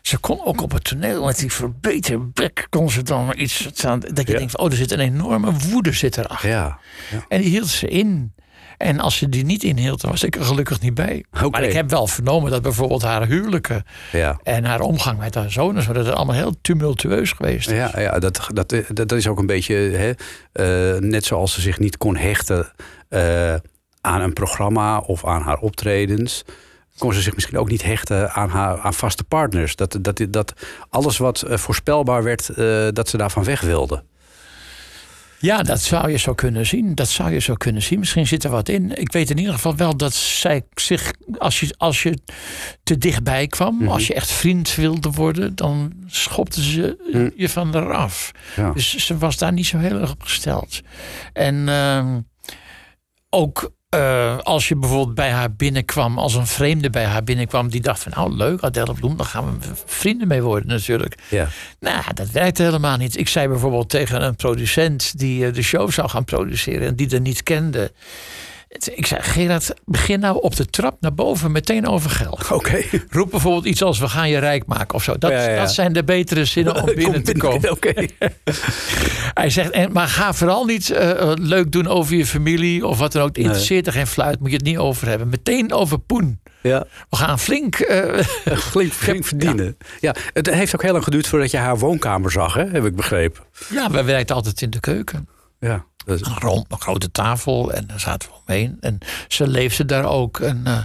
Ze kon ook op het toneel met die verbeterde bek kon ze dan iets staan. Dat je Ja. denkt, van, oh, er zit een enorme woede zit erachter. Ja. ja. En die hield ze in. En als ze die niet inhield, dan was ik er gelukkig niet bij. Maar ik heb wel vernomen dat bijvoorbeeld haar huwelijken Ja. en haar omgang met haar zoon en zo, dat het allemaal heel tumultueus geweest. is. Ja, ja dat, dat, dat is ook een beetje hè, eh, net zoals ze zich niet kon hechten eh, aan een programma of aan haar optredens. Kon ze zich misschien ook niet hechten aan, haar, aan vaste partners. Dat, dat, dat alles wat eh, voorspelbaar werd, dat ze daarvan weg wilde. Ja, dat zou je zo kunnen zien. Dat zou je zo kunnen zien. Misschien zit er wat in. Ik weet in ieder geval wel dat zij zich, als je, als je te dichtbij kwam, Mhm. als je echt vriend wilde worden, dan schopte ze je van eraf. Ja. Dus ze was daar niet zo heel erg op gesteld. En ehm, ook eh, als je bijvoorbeeld bij haar binnenkwam, als een vreemde bij haar binnenkwam, die dacht van, nou leuk, Adele Bloem, daar gaan we vrienden mee worden natuurlijk. Ja. Nou, dat werkte helemaal niet. Ik zei bijvoorbeeld tegen een producent die eh, de show zou gaan produceren en die er niet kende. Ik zei, Gerard, begin nou op de trap naar boven meteen over geld. Oké. Roep bijvoorbeeld iets als we gaan je rijk maken of zo. Dat, Ja, ja. dat zijn de betere zinnen om binnen te komen. Oké. Hij zegt, en, maar ga vooral niet eh, eh, leuk doen over je familie of wat dan ook. Het interesseert er geen fluit, moet je het niet over hebben. Meteen over poen. Ja. We gaan flink. eh, Flink, flink verdienen. Ja. Het heeft ook heel lang geduurd voordat je haar woonkamer zag, hè? heb ik begrepen. ja, we werkten altijd in de keuken. Ja. Een rond, een grote tafel en daar zaten we omheen. En ze leefde daar ook. En, eh,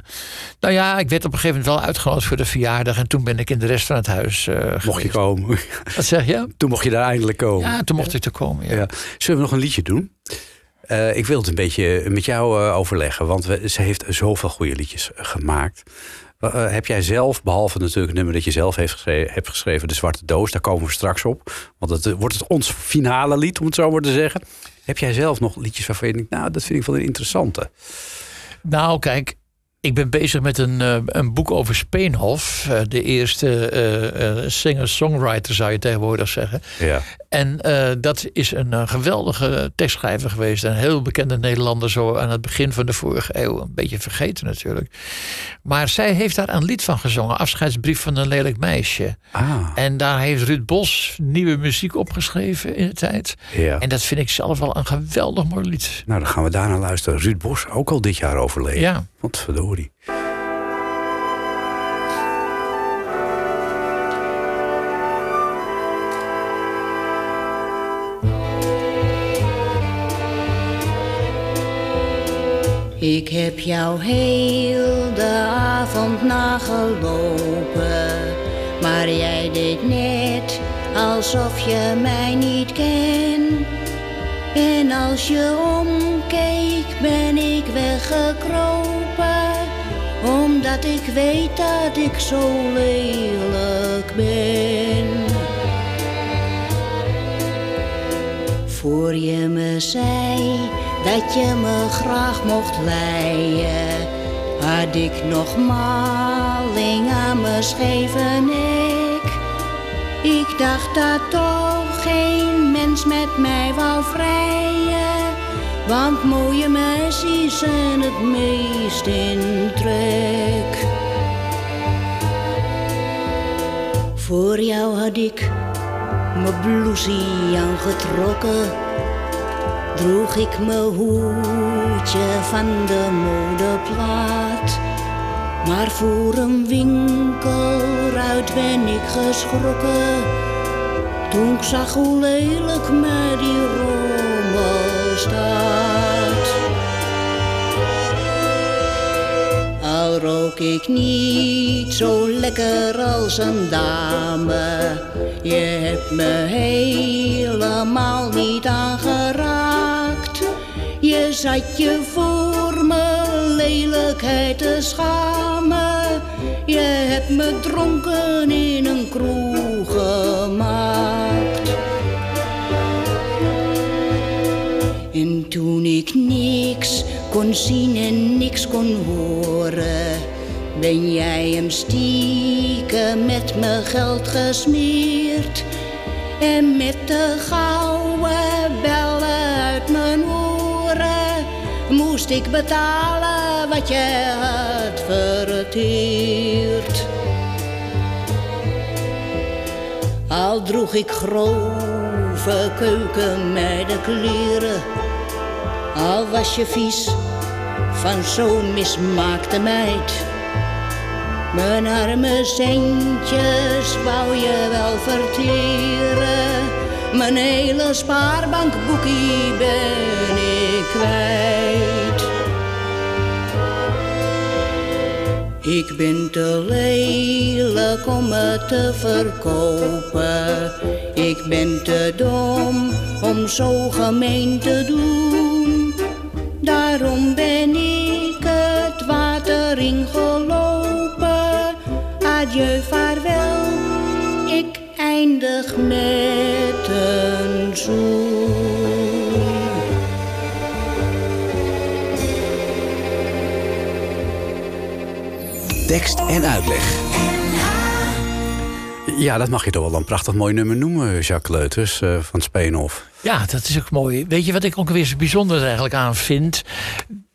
nou ja, ik werd op een gegeven moment wel uitgenodigd voor de verjaardag. En toen ben ik in de rest van het huis eh mocht je komen. Wat zeg je? Toen mocht je daar eindelijk komen. Ja, toen mocht ik er komen. Ja. Ja. Zullen we nog een liedje doen? Eh, ik wil het een beetje met jou overleggen, want we, ze heeft zoveel goede liedjes gemaakt. Heb jij zelf, behalve natuurlijk het nummer dat je zelf heeft geschreven, hebt geschreven, De Zwarte Doos, daar komen we straks op. Want het wordt het ons finale lied, om het zo maar te zeggen. Heb jij zelf nog liedjes waarvan je denkt, nou, dat vind ik wel een interessante. Nou, kijk. Ik ben bezig met een, eh, een boek over Speenhof. eh, de eerste eh, singer-songwriter zou je tegenwoordig zeggen. Ja. En dat is een geweldige tekstschrijver geweest. Een heel bekende Nederlander zo aan het begin van de vorige eeuw. Een beetje vergeten natuurlijk. Maar zij heeft daar een lied van gezongen. Afscheidsbrief van een lelijk meisje. Ah, En daar heeft Ruud Bos nieuwe muziek opgeschreven in de tijd. ja. En dat vind ik zelf wel een geweldig mooi lied. Nou, dan gaan we daarna luisteren. Ruud Bos, ook al dit jaar overleden. Ja. Wat. Ik heb jou heel de avond nagelopen, maar jij deed net alsof je mij niet kent. En als je omkeek, ben ik weggekropen, omdat ik weet dat ik zo lelijk ben. Voor je me zei dat je me graag mocht leien, had ik nog maling aan mijn scheve nek. Ik dacht dat toch geen mens met mij wou vrijen, want mooie meisjes zijn het meest in trek. Voor jou had ik mijn blousie aangetrokken, droeg ik mijn hoedje van de modeplaat. Maar voor een winkelruit ben ik geschrokken. Toen ik zag hoe lelijk mij die rommel staat. Al rook ik niet zo lekker als een dame. Je hebt me helemaal niet aangeraakt. Je zat je voor mijn lelijkheid te schamen. Je hebt me dronken in een kroeg toen ik niks kon zien en niks kon horen, ben jij hem stiekem met mijn geld gesmeerd. En met de gouden bellen uit mijn oren moest ik betalen wat je had verteerd. Al droeg ik grove keukenmeidenkleren, al was je vies van zo'n mismaakte meid. Mijn arme centjes wou je wel verteren, mijn hele spaarbankboekie ben ik kwijt. Ik ben te lelijk om het te verkopen. Ik ben te dom om zo gemeen te doen. Daarom ben ik het water ingelopen. Adieu, vaarwel, ik eindig met een zoen. Tekst en uitleg. Ja, dat mag je toch wel een prachtig mooi nummer noemen, Jacques Leuters eh, van Speenhof. Ja, dat is ook mooi. Weet je wat ik ook weer zo bijzonder eigenlijk aan vind?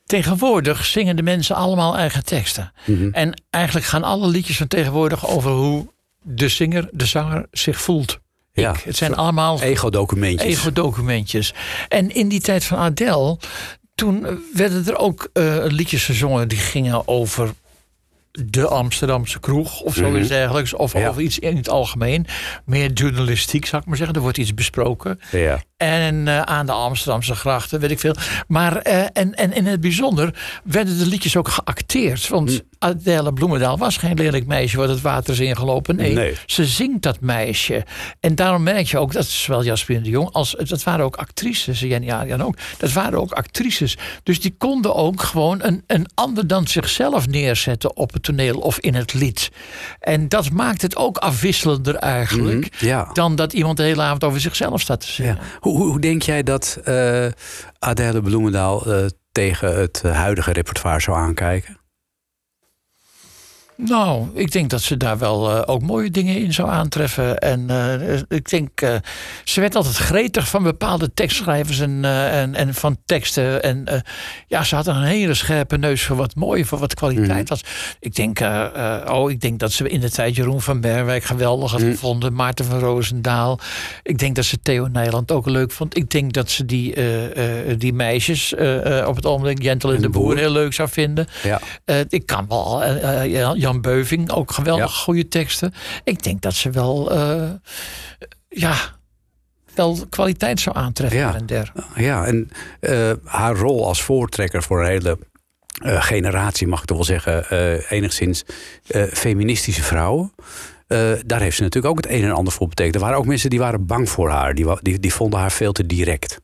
Tegenwoordig zingen de mensen allemaal eigen teksten. Mhm. En eigenlijk gaan alle liedjes van tegenwoordig over hoe de zinger, de zanger zich voelt. Ja, Ik. Het zijn allemaal Ego-documentjes. ego-documentjes. En in die tijd van Adele, toen werden er ook eh, liedjes gezongen die gingen over de Amsterdamse kroeg of zoiets dergelijks. Of Ja. over iets in het algemeen. Meer journalistiek, zou ik maar zeggen. Er wordt iets besproken. Ja. En eh, aan de Amsterdamse grachten, weet ik veel. Maar eh, en, en in het bijzonder werden de liedjes ook geacteerd. Want Hm. Adele Bloemendaal was geen lelijk meisje wat het water is ingelopen. Nee, Nee. ze zingt dat meisje. En daarom merk je ook dat zowel Jasper de Jong als dat waren ook actrices. Jenny Arian ook. Dat waren ook actrices. Dus die konden ook gewoon een, een ander dan zichzelf neerzetten op het toneel of in het lied. En dat maakt het ook afwisselender eigenlijk. Ja. Dan dat iemand de hele avond over zichzelf staat te zingen. Ja. Hoe, denk jij dat eh Adele Bloemendaal eh, tegen het huidige repertoire zou aankijken? Nou, ik denk dat ze daar wel eh, ook mooie dingen in zou aantreffen. En eh, ik denk, eh, ze werd altijd gretig van bepaalde tekstschrijvers en, en, en van teksten. En ja, ze had een hele scherpe neus voor wat mooi, voor wat kwaliteit was. Ik denk, oh, ik denk dat ze in de tijd Jeroen van Berwijk geweldig had gevonden. Maarten van Roosendaal. Ik denk dat ze Theo Nijland ook leuk vond. Ik denk dat ze die, die meisjes op het ogenblik, Jentel en de, de Boer, heel leuk zou vinden. Ja. Ik kan wel. eh, Jan- Beuving, ook geweldig Ja. goede teksten. Ik denk dat ze wel. eh, ja. Wel kwaliteit zou aantreffen Ja. en der. Ja, en eh, haar rol als voortrekker voor een hele eh, generatie, mag ik toch wel zeggen, enigszins feministische vrouwen. daar heeft ze natuurlijk ook het een en ander voor betekend. Er waren ook mensen die waren bang voor haar. Die, die, die vonden haar veel te direct.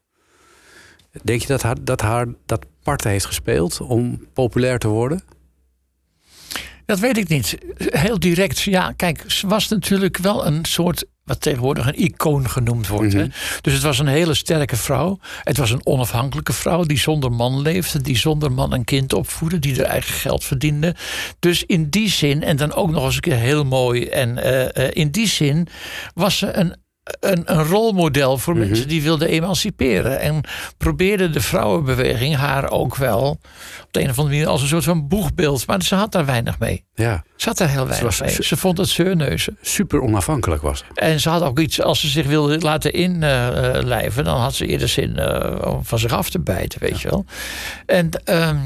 Denk je dat haar dat, haar dat part heeft gespeeld om populair te worden? Dat weet ik niet. Heel direct. Ja, kijk, ze was natuurlijk wel een soort. wat tegenwoordig een icoon genoemd wordt. hè. Dus het was een hele sterke vrouw. Het was een onafhankelijke vrouw die zonder man leefde. die zonder man een kind opvoedde. die haar eigen geld verdiende. Dus in die zin, en dan ook nog eens een keer heel mooi. en eh, eh, in die zin was ze een. Een, een rolmodel voor mensen die wilden emanciperen. En probeerde de vrouwenbeweging haar ook wel op de een of andere manier als een soort van boegbeeld. Maar ze had daar weinig mee. Ja, Ze had daar heel weinig was- mee. ze- Ze vond het zeurneuzen. super onafhankelijk was. ze. En ze had ook iets, als ze zich wilde laten inlijven, dan had ze eerder zin eh, om van zich af te bijten, weet je wel. En ehm,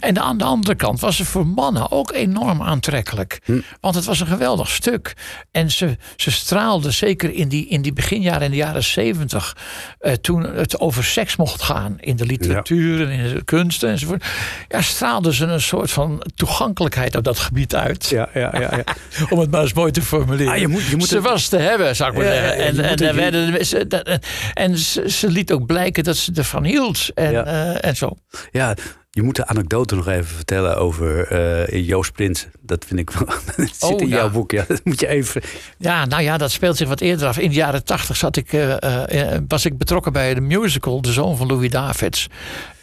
En aan de andere kant was het voor mannen ook enorm aantrekkelijk. Want het was een geweldig stuk. En ze, ze straalde, zeker in die, in die beginjaren, in de jaren zeventig... eh, toen het over seks mocht gaan in de literatuur en in de kunsten enzovoort... Ja, straalde ze een soort van toegankelijkheid op dat gebied uit. Ja, ja, ja. ja. Om het maar eens mooi te formuleren. Ah, je moet- je moet ze het- was te hebben, zou ik maar Ja, zeggen. En, en, er werden, ze, dat- en ze, ze liet ook blijken dat ze ervan hield. En, Ja. eh, en zo. Ja, je moet de anekdote nog even vertellen over eh, Joost Prins. Dat vind ik wel. Dat zit Oh, in ja. jouw boek. Ja, dat moet je even. Ja, nou ja, dat speelt zich wat eerder af. In de jaren tachtig zat ik, eh, eh, was ik betrokken bij de musical De Zoon van Louis Davids.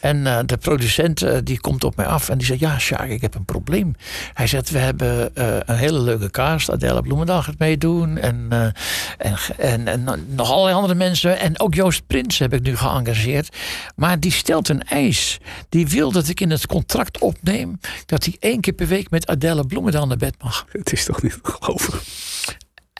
En eh, de producent eh, die komt op mij af en die zegt... Ja, Sjaak, ik heb een probleem. Hij zegt, we hebben eh, een hele leuke cast. Adele Bloemendaal gaat meedoen. En, en, en nog allerlei andere mensen. En ook Joost Prins heb ik nu geëngageerd. Maar die stelt een eis. Die wil dat ik in het contract opneem... dat hij één keer per week met Adele Bloemendaal naar bed mag. Het is toch niet te geloven.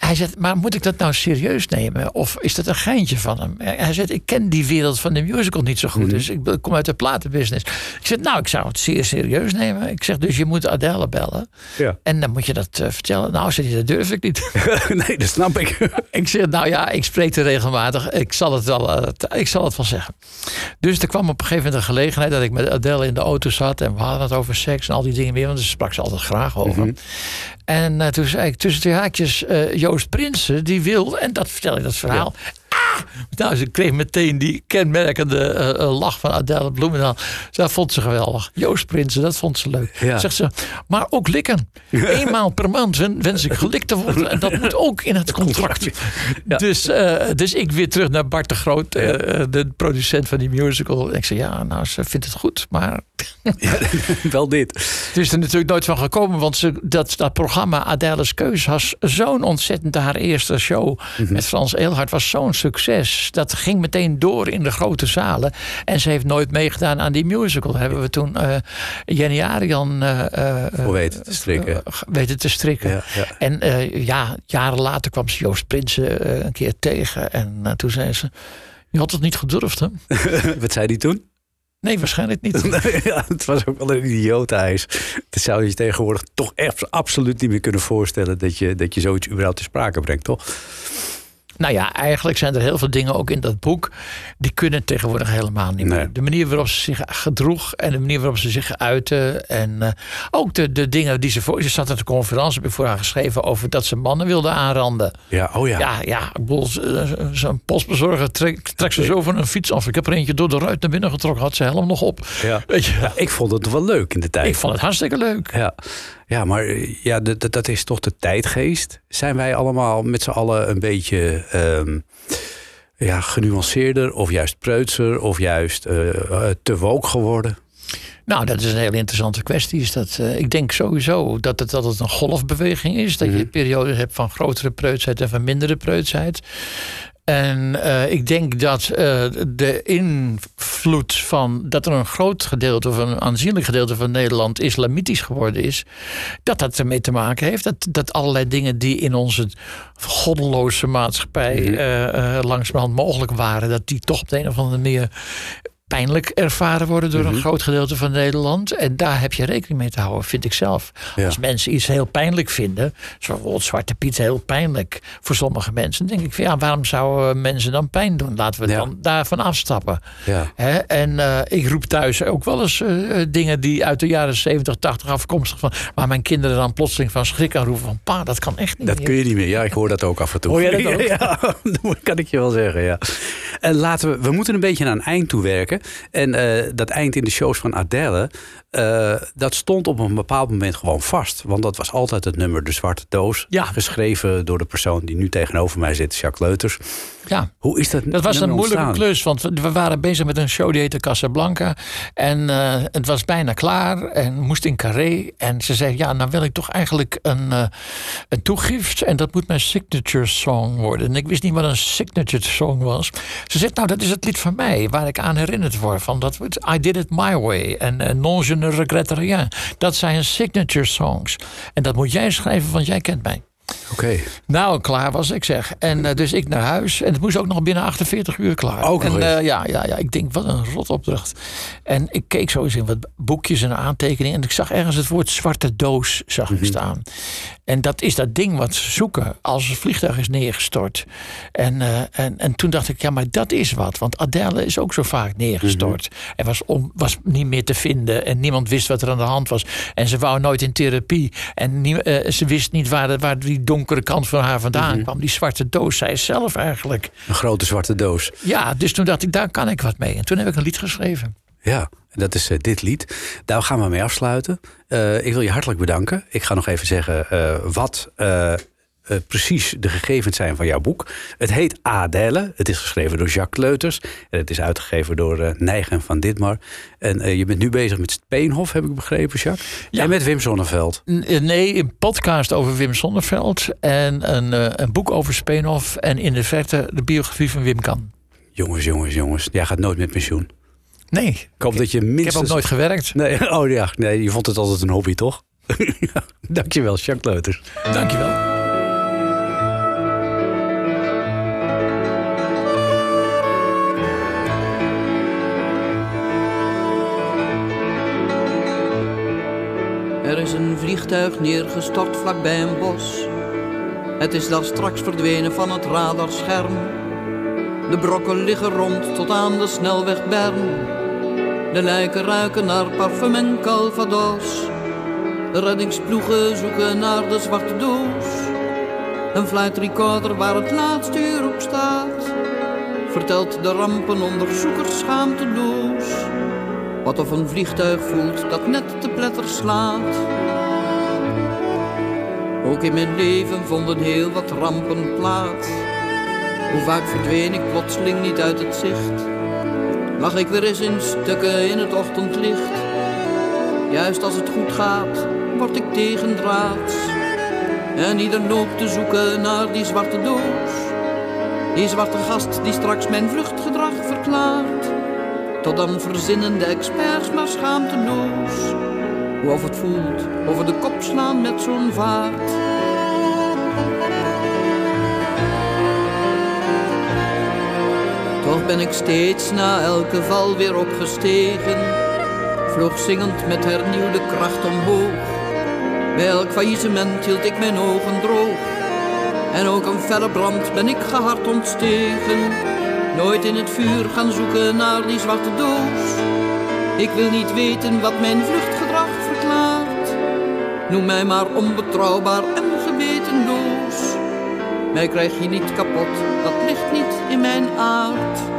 Hij zegt, maar moet ik dat nou serieus nemen? Of is dat een geintje van hem? Hij zegt, ik ken die wereld van de musical niet zo goed. Dus ik kom uit de platenbusiness. Ik zeg, nou, ik zou het zeer serieus nemen. Ik zeg, dus je moet Adele bellen. Ja. En dan moet je dat eh, vertellen. Nou, zegt hij, dat durf ik niet. nee, dat snap ik. ik zeg, nou ja, ik spreek er regelmatig. Ik zal het wel, eh, ik zal het wel zeggen. Dus er kwam op een gegeven moment een gelegenheid... dat ik met Adele in de auto zat. En we hadden het over seks en al die dingen meer. Want daar sprak ze altijd graag over. En eh, toen zei ik tussen twee haakjes... eh, Joost Prinsen, die wil... En dat vertel ik dat verhaal. Nou, ze kreeg meteen die kenmerkende eh, eh, lach van Adele Bloemendaal. Dat vond ze geweldig. Joost Prinsen, dat vond ze leuk. Ja. Zegt ze, maar ook likken. Eenmaal per maand wen- wens ik gelikt te worden. En dat moet ook in het contract. Ja. Dus, eh, dus ik weer terug naar Bart de Groot, de producent van die musical. En ik zei, ja, nou, ze vindt het goed. Maar wel dit. het is er natuurlijk nooit van gekomen. Want ze, dat, dat programma Adèle's Keus was zo'n ontzettend... haar eerste show met Frans Eelhard was zo'n succes. Dat ging meteen door in de grote zalen. En ze heeft nooit meegedaan aan die musical. Hebben we toen eh Jenny Arian... eh, eh, Voor weten te strikken. eh, weten te strikken. Ja, ja. En eh, ja, jaren later kwam ze Joost Prinsen eh, een keer tegen. En eh, toen zei ze... Je had het niet gedurfd, hè? Wat zei die toen? Nee, waarschijnlijk niet. ja, het was ook wel een idiotenhuis. Dat zou je je tegenwoordig toch echt absoluut niet meer kunnen voorstellen... dat je, dat je zoiets überhaupt te sprake brengt, toch? Nou ja, eigenlijk zijn er heel veel dingen ook in dat boek. die kunnen tegenwoordig helemaal niet Nee. meer. De manier waarop ze zich gedroeg en de manier waarop ze zich uiten. En eh, ook de, de dingen die ze voor. Ze zat at de conferentie, voor haar geschreven. over dat ze mannen wilde aanranden. Ja, oh ja. Ja, ja, z- zo'n postbezorger trekt trekt ze zo van een fiets af. Ik heb er eentje door de ruit naar binnen getrokken, had ze helm nog op. Ja. Weet je, Ja, ik vond het wel leuk in de tijd. ik vond het hartstikke leuk. Ja, ja maar eh, ja, dat, is toch de tijdgeest. Zijn wij allemaal met z'n allen een beetje ehm, ja, genuanceerder of juist preutser of juist eh, eh, te woke geworden? Nou, dat is een hele interessante kwestie. Is dat, ik denk sowieso dat het, dat het een golfbeweging is. Dat je periodes hebt van grotere preutsheid en van mindere preutsheid. En eh, ik denk dat eh, de invloed van dat er een groot gedeelte of een aanzienlijk gedeelte van Nederland islamitisch geworden is, dat dat ermee te maken heeft. Dat, dat allerlei dingen die in onze goddeloze maatschappij eh, langzamerhand mogelijk waren, dat die toch op de een of andere manier pijnlijk ervaren worden door Mhm. een groot gedeelte van Nederland. En daar heb je rekening mee te houden, vind ik zelf. Ja. Als mensen iets heel pijnlijk vinden, zoals bijvoorbeeld Zwarte Piet heel pijnlijk voor sommige mensen, dan denk ik van ja, waarom zouden mensen dan pijn doen? Laten we Ja. dan daarvan afstappen. Ja. Hè? En eh, ik roep thuis ook wel eens eh, eh, dingen die uit de jaren 70, 80 afkomstig van, waar mijn kinderen dan plotseling van schrik aan roepen van pa, dat kan echt niet Dat meer. kun je niet meer. Ja, ik hoor dat ook af en toe. Hoor jij dat ook? Ja, dat kan ik je wel zeggen, ja. En laten we, we moeten een beetje naar een eind toe werken. En eh, dat eind in de shows van Adele, eh, dat stond op een bepaald moment gewoon vast. Want dat was altijd het nummer De Zwarte Doos. Ja. Geschreven door de persoon die nu tegenover mij zit, Jacques Leuters. Ja. Hoe is dat Dat was een moeilijke ontstaan? klus, want we- waren bezig met een show die heette Casablanca. En eh, het was bijna klaar en moest in Carré. En ze zei, ja, nou wil ik toch eigenlijk een, eh, een toegift. En dat moet mijn signature song worden. En ik wist niet wat een signature song was. Ze zegt, nou, dat is het lied van mij, waar ik aan herinnerd word. Van dat, I did it my way. En eh, non je ne regrette rien. Dat zijn signature songs. En dat moet jij schrijven, want jij kent mij. Oké. Nou, klaar was ik zeg. En eh, dus ik naar huis. En het moest ook nog binnen 48 uur klaar. Ook en, eh, ja, ja, ja, ik denk, wat een rotopdracht. En ik keek zo eens in wat boekjes en aantekeningen. En ik zag ergens het woord zwarte doos zag Mhm. ik staan. En dat is dat ding wat ze zoeken als het vliegtuig is neergestort. En, eh, en, en toen dacht ik, ja, maar dat is wat. Want Adele is ook zo vaak neergestort. Mhm. En was, on, was niet meer te vinden. En niemand wist wat er aan de hand was. En ze wou nooit in therapie. En nie- ze wist niet waar, waar die donkere kant van haar vandaan kwam. Die zwarte doos, zij zelf eigenlijk. Een grote zwarte doos. Ja, dus toen dacht ik, daar kan ik wat mee. En toen heb ik een lied geschreven. Ja, dat is eh, dit lied. Daar gaan we mee afsluiten. Eh, ik wil je hartelijk bedanken. Ik ga nog even zeggen eh, wat eh, precies de gegevens zijn van jouw boek. Het heet Adele. Het is geschreven door Jacques Leuters. En het is uitgegeven door Nijgen van Ditmar. En eh, je bent nu bezig met Speenhof, heb ik begrepen, Jacques. Ja. En met Wim Sonneveld. Nee, een podcast over Wim Sonneveld. En een, een boek over Speenhof. En in de verte de biografie van Wim Kan. Jongens, jongens, jongens. Jij gaat nooit met pensioen. Nee, Ik hoop dat je ik minstens... heb ook nooit gewerkt. Nee, oh ja, nee, je vond het altijd een hobby, toch? Dankjewel, Jacques Leuters. Dankjewel. Er is een vliegtuig neergestort vlakbij een bos. Het is daar straks verdwenen van het radarscherm. De brokken liggen rond tot aan de snelweg Bern. De lijken ruiken naar parfum en calvados. De reddingsploegen zoeken naar de zwarte doos. Een fluitrecorder waar het laatste uur op staat. Vertelt de rampenonderzoekers schaamteloos. Wat of een vliegtuig voelt dat net te pletter slaat. Ook in mijn leven vonden heel wat rampen plaats. Hoe vaak verdween ik plotseling niet uit het zicht. Lag ik weer eens in stukken in het ochtendlicht. Juist als het goed gaat, word ik tegendraads. En ieder loopt te zoeken naar die zwarte doos. Die zwarte gast die straks mijn vluchtgedrag verklaart. Tot dan verzinnen de experts maar schaamteloos. Hoe of het voelt, over de kop slaan met zo'n vaart. Toch ben ik steeds na elke val weer opgestegen. Vloog zingend met hernieuwde kracht omhoog. Bij elk faillissement hield ik mijn ogen droog. En ook een felle brand ben ik gehard ontstegen. Nooit in het vuur gaan zoeken naar die zwarte doos. Ik wil niet weten wat mijn vluchtgedrag verklaart. Noem mij maar onbetrouwbaar en gewetenloos. Mij krijg je niet kapot, dat ligt niet in mijn aard.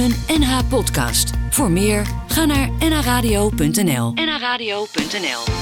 Een NH podcast. Voor meer ga naar nhradio.nl. nhradio.nl